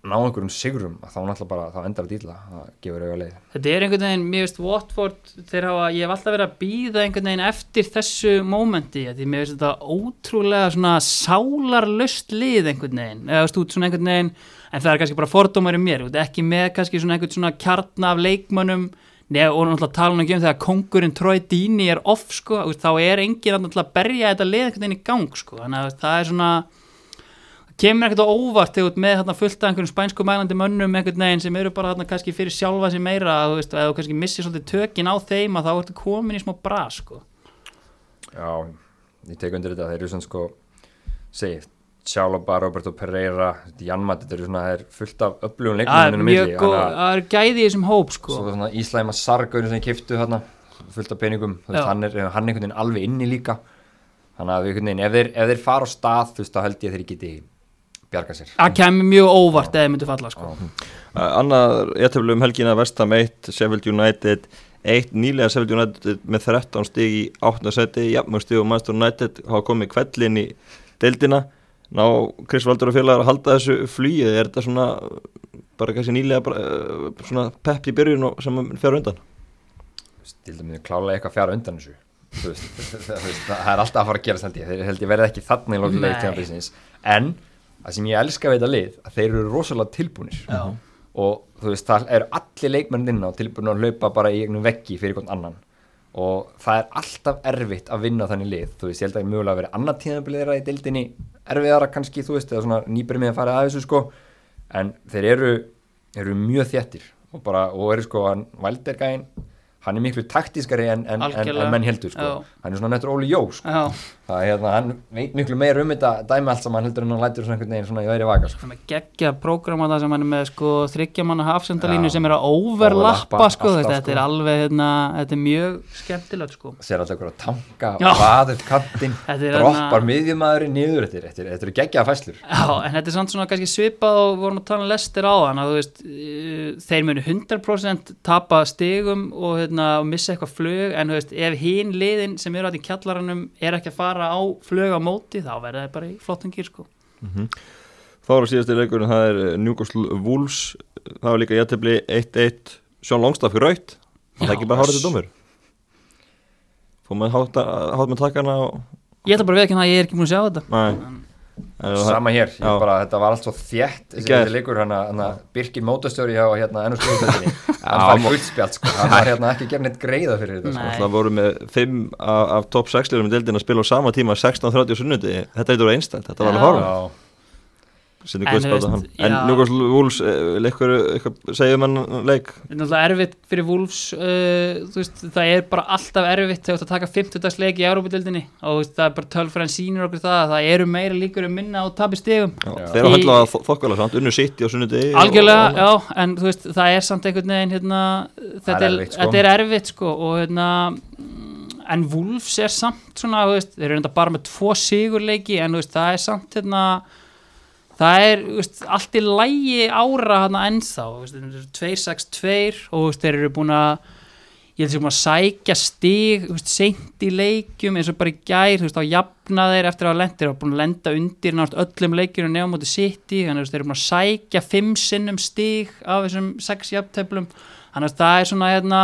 ná einhverjum sigurum þá náttúrulega bara, þá endar þetta ítla það gefur auðvitað leið. Þetta er einhvern veginn, mér veist Watford þeir hafa, ég hef alltaf verið að býða einhvern veginn eftir þessu mómenti því mér veist þetta ótrúlega svona sálarlöst lið einhvern veginn. Eða veist, út svona einhvern veginn en það er kannski bara fordómar í mér, ekki með kannski svona einhvern svona kjarna af leikmönnum Nei, og náttúrulega tala um þegar kongurinn Troy Deeney er off sko, þá er enginn að náttúrulega berja þetta lið einhvern veginn í gang sko, þannig að það er svona kemur ekkert á óvart þegar með þarna fullt af einhverjum spænsku mælandi mönnum einhvern veginn sem eru bara þarna kannski fyrir sjálfa sér meira þú veist, eða þú kannski missir svolítið tökin á þeim að þá ertu komin í smá bra sko. Já, ég tek undir þetta, þeir eru svona sko segi, Sjálaba, Roberto Pereira Janmat, þetta eru svona, það er fullt af upplugum það er leikmenninu mjög milli góð, þannig að- það er gæði í þessum hóp sko. svo svona Íslæma Sargaun sem kiftu þarna fullt af peningum, veist, hann er, hann er einhvern veginn alveg inni líka þannig að við einhvern veginn, ef þeir, ef þeir fara á stað þú veist, þá held ég að þeir geti bjarga sér það kemur mjög óvart eða myndu falla sko. Annað, ég tefnilega um helgina Vestham 1, Sheffield United 1, nýlega Sheffield United með 13 stig í 8. seti, jafnmjög stig og Manchester United hafa komið kvellin í deildina, ná Chris Valdur og félagar að halda þessu flýið, er þetta svona bara kannski nýlega bara, uh, svona pepp í byrjun og sem fyrir undan? Til dæmis klálega eitthvað fjara undan þessu (laughs) Þú veist, það, er alltaf að fara að gerast held ég. Þeir held ég verði ekki þannig í tímabilsins. En það sem ég elska við þetta lið að þeir eru rosalega tilbúnir. Já. og þú veist það eru allir leikmennin á tilbúin að hlaupa bara í eignum veggi fyrir einhvern annan. Og það er alltaf erfitt að vinna þannig lið. Þú veist ég held að það er mögulega að vera annað tíðanbilið þeirra í deildinni erfiðara kannski þú veist eða svona nýbyrjum með að fara að þessu sko en þeir eru, eru mjög þéttir og bara og eru sko hann Valdergæin hann er miklu taktískari en, en, en, en menn heldur sko. Já. hann er svona nettur Óli Jó sko. Já, það er hérna, hann veit miklu meir um þetta dæmi allt saman heldur en hann lætur svona einhvern veginn svona í væri vaka sko. geggja prógrama það sem hann er með sko þryggjamanna hafsendalínu sem er að Overlappa sko, alltaf, þetta sko. er alveg hérna, þetta er mjög skemmtilegt sko. Sér alltaf einhver að tanka (laughs) Þetta er droppar hérna- miðjumæðurinn niður. Þetta er- er- eru geggjaða fæslur Já, en þetta er samt svona kannski svipað og vorum að tala um lestir á hann að þú veist, uh, þeir munu 100% tapa stigum og, hérna, og missa eitthvað flög en þú veist, ef hinn liðin sem eru í fara á flög á móti þá verða þeir bara í flottum gýr sko. Þá er síðasti leikurinn, það er Newcastle Wolves. Það var líka jættefli 1-1 Sjón Longstaff í raut það er ekki bara hárið til dómur? Fór maður hátt, með takkana og Ég ætla bara að veikina að ég er ekki múin að sjá þetta. Nei. En það- sama hér, bara, þetta var allt svo þétt þessi leikur, hann að Birkir mótastjóri hjá hérna ennur skoðutöldinni (laughs) hann fær guldspjald sko, hann var hérna ekki neitt greiða fyrir þetta sko. Það voru með 5 af, af top 6 liðum í deildin að spila á sama tíma 16.30 sunnundi Þetta eitthvað einstætt, þetta var alveg horfum En, Guðspáta hann En. Newcastle Wolves, eh, leikur eitthvað segjum hann leik Þetta er náttúrulega erfitt fyrir Wolves uh, veist, það er bara alltaf erfitt þegar þú ert að taka 50 dags leik í Európa-dildinni og veist, það er bara tölfræðin sínur okkur það að það eru meira líkur um minna og tapi stigum Já, Já. Þeir eru að Í- höndla þokkala samt, unnu sitt á sunnundi Algjörlega, já, en þú veist, það er samt einhvern veginn, hérna, þetta er er, sko. þetta er erfitt, sko, og hérna, en Wolves er samt svona, veist, þeir eru enda bara með tvo sigurleiki, en veist, það er samt, hérna, það er, veist, allt í lægi ára ennþá, veist, þeir eru 2-6-2 og veist, þeir eru búin að, ég held sem að sækja stig seint í leikjum eins og bara í gær, veist, á jafna þeir eftir að lendir og búin að lenda undir nátt öllum leikjunum nefnum móti City, þannig að þú veist, þeir eru búin að sækja fimm sinnum stig af þessum sex jafnteflum, þannig að það er svona hérna,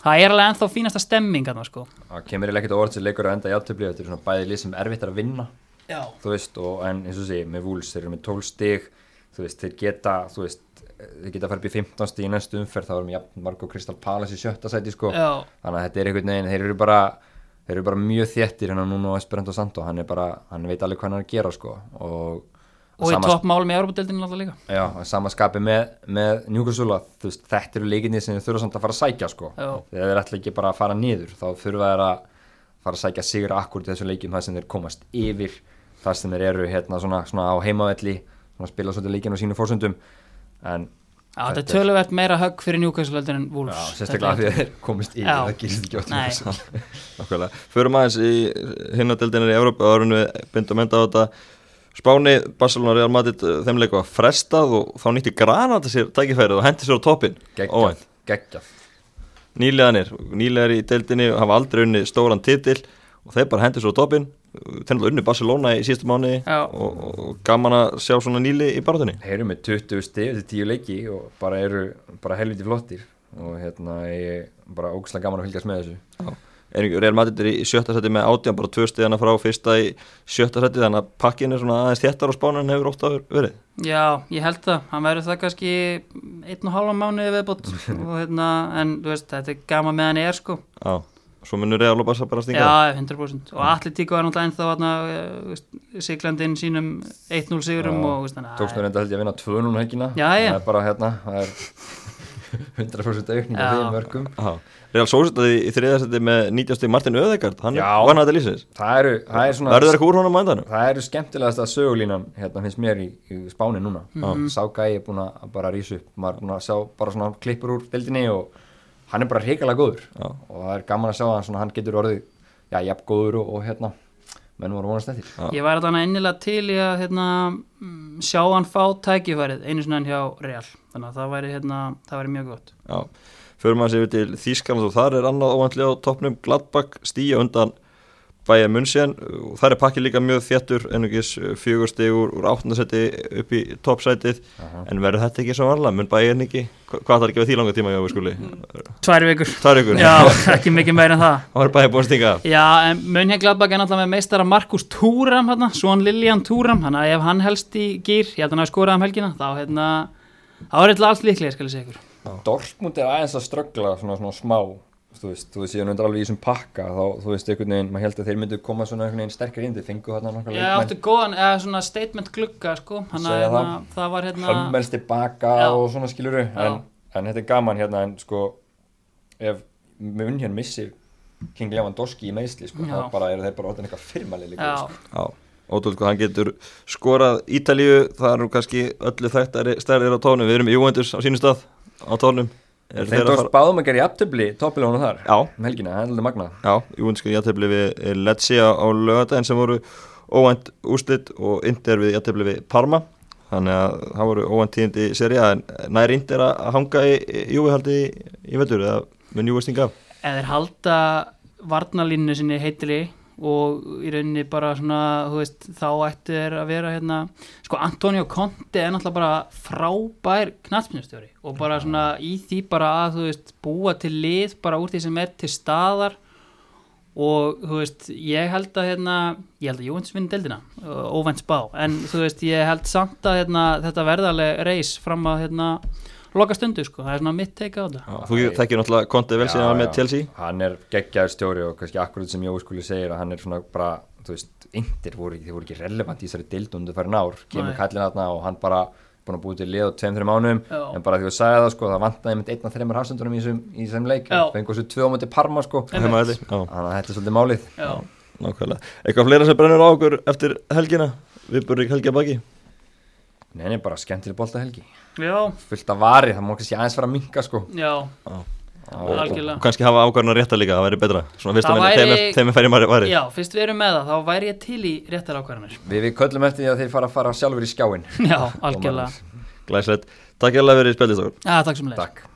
það er alveg ennþá fínasta stemming hérna, sko. það kemur ekkert á orð sem leikur að enda í aftöfli þetta er svona bæði lið sem er erfitt að vinna Já. þú veist, og, en eins og sé, með Wolves þeir eru með 12 stig, þú veist, þeir geta þú veist, þeir geta að fara upp í 15 stig í næstu umferð, þá erum jafn Marko Kristal Palace í sjötta sæti, sko, Já, þannig að þetta er einhvern veginn, þeir eru bara þeir eru bara mjög þéttir hérna núna á Esperanto Santo, hann er bara, hann veit alveg hvað hann er að gera, sko, og og í toppmál með Európa-deildinu alltaf líka. Já, að sama skapi með, með Newcastle þú veist, þetta eru leikinni sem þau þurfa samt að fara að sækja sko. Já. þegar þeir ætla ekki bara að fara niður þá þurfa þeir að fara að sækja sigur akkur í þessum leikjum þar sem þeir komast yfir þar sem þeir eru hérna svona, svona á heimavelli svona spila svolítið leikinn á sínu fórsöndum en Já, þetta er er- töluvert meira högg fyrir njúkvæmsveldur en já, Wolves sérstaklega af því að þeir komist Já. það gerist ekki oft í. (laughs) Nákvæmlega. Förum aðeins í hinnadeldinir í Európa og erum við bindum enda á þetta. Spáni, Barcelona, Real Madrid eh, þeim leiku var frestað og þá nýtti Granada sér tækifærið og hendi sér á toppin geggjað, Óvænt. geggjað. Nýleganir, nýlegar í deildinni hafa aldrei unni stóran titil og þeir bara hendi sér á toppin þeir náttúrulega unni Barcelona í síðustu mánu Já. og, og, gaman að sjá svona nýli í barðunni Þeir eru með 20 stig til 10 leiki og bara eru bara helviti flottir og hérna ég bara ógæslega gaman að fylgjast með þessu. Er ekki Real Madrid er í sjötta seti með átján bara tvö stíðana frá fyrsta í sjötta seti þannig að pakkin er svona aðeins þéttar á spánu en hefur ótt að verið? Já, ég held það, hann verður það kannski einn og hálfa mánuði viðbútt (laughs) og hérna, en þú veist, þetta er gama með hann er sko. Já, svo munur Real og Barca bara stinga Já, 100% og Atletíko er náttúrulega ennþá eh, siglandinn sínum 1-0 sigurum Já, og veist, þannig að- Tókst þú reynda held ég að vinna 2-0 um helgina. Já, já. Það er bara hérna það er (laughs) 100% aukning því mörgum Já, Real Sósitaði í þriðasetti með 90 stig Martin Öðegard, hann hann að lýsins Það eru, það er svona Verður það eitthvað úr honum á endanum? Það eru skemmtilegast að sögulínan hérna finnst mér í, í spáni núna. Mhm. Sá gæi er búin að bara rísa upp. Maður er búin að sjá bara svona klippur úr dildinni og hann er bara hrikalega góður. Já. og það er gaman að sjá að hann, getur orðið já, jafn góður og, og hérna menn voru vonast eftir. Já. Ég væri þannig innilega til í að hérna, mm, sjá hann fá tækifærið einu svona enn hjá Real. Þannig að það væri, hérna, það væri mjög gott. Já, förum að við til Þýskaland og þar er annað óvandlega á toppnum. Gladbach stíja undan Bayern München. Og þar er pakkið líka mjög þéttur ennugis fjögur stigur úr áttundasetti upp í toppsætið. Aha. en verður þetta ekki svo varlega, mun Bayern ekki? Hva- hvað þarf ekki við því langa tíma hjá við skuli Tvær vikur. Það er ykkur, Já, ekki mikið meira en það. (laughs) Það var Bayern búin að stinga. Já, en Mönja Gladbach er náttúrulega með meistara Markus Túram hérna, Svon Liljan Túram hann að ef hann helst í gýr, ég held að hann hafi skorað um helgina þá hérna, þá er eitthvað allt líklega skal ég segja ykkur. Dortmund er aðeins að ströggla svona, svona smá þú veist, þú veist, ég er nú alveg í þessum pakka þá, þú veist, einhvern veginn, maður held að þeir myndu koma svona einhvern veginn sterkar inn, þeir fengu þarna nokkra Ég átti góðan, eða svona statement glugga sko, hann að hérna, það var hérna hömmels tilbaka Já. og svona skiluru Já. en, en þetta er gaman hérna en sko ef mun hér missir King Lewandowski í meðsli sko, Já. þá bara eru þeir bara orðin eitthvað firmalið líka Já, sko. Já, ótrúlega hvað hann getur skorað Ítalíu, það er nú kannski öllu þættari stærðir á tónum, við erum Juventus á sínu stað á tónum Er að tókst fara- báðum að gera í aftöfli toppilónu þar. Já, um helgina, það er alveg magna Já, Juventus í jættefli við Lecce á lögadaginn sem voru óvænt úrslit og Inter við jættefli við Parma. Þannig að það voru óvænt tíðindi í seri en nær Inter að hanga í, í Júvihaldi í, í vetur eða mun Júvi stinga af eða halda varnalínu sinni heitili og í rauninni bara svona, veist, þá ættu þeir að vera hérna, sko Antonio Conte er náttúrulega bara frábær knatspinustjóri og bara svona í því bara að, þú veist, búa til lið bara úr því sem er til staðar og þú veist, ég held að hérna, ég held að Jóhanns vinni deildina, uh, óvænt spá en þú veist, ég held samt að hérna, þetta verðarlega reis fram að hérna, loka stundu, sko, það er svona mitt teika á þetta. Þú þekkir náttúrulega Conte vel síðan var með Chelsea. Hann er geggjaður stjóri og kannski akkurat sem Jói skuli segir að hann er svona bara, þú veist, yndir voru, ekki- þeir voru ekki relevant í þessari dild undir færi nár, kemur kallin þarna og hann bara búin að búið til lið á tveim, þreim mánum Já. en bara því að sagði það sko, það einn af þreimur hafsendunum í þessum, í þessum leik. Já. fengur þessu tvö á múti Parma sko. Þannig að þetta er svolítið málið. Já. nákvæmlega. Eitthvað fleira sem brennur á okkur eftir helgina? Við búrum helgi að baki Nei, bara skemmtileg bolta helgi Já, fullt af vari, það má kannski aðeins fara að minka sko. Já, og, algjörlega. Og kannski hafa ákvarðan rétta líka, það væri betra. Svona fyrst að þeim er færi maður væri Já, fyrst við erum með það, þá væri ég til í réttar ákvarðanir. Við, við köllum eftir því að þeir fara að fara sjálfur í skjáin (laughs) Já, algjörlega. Glæslegt, takk ég alveg fyrir spjaldist okkur Já, takk sem Takk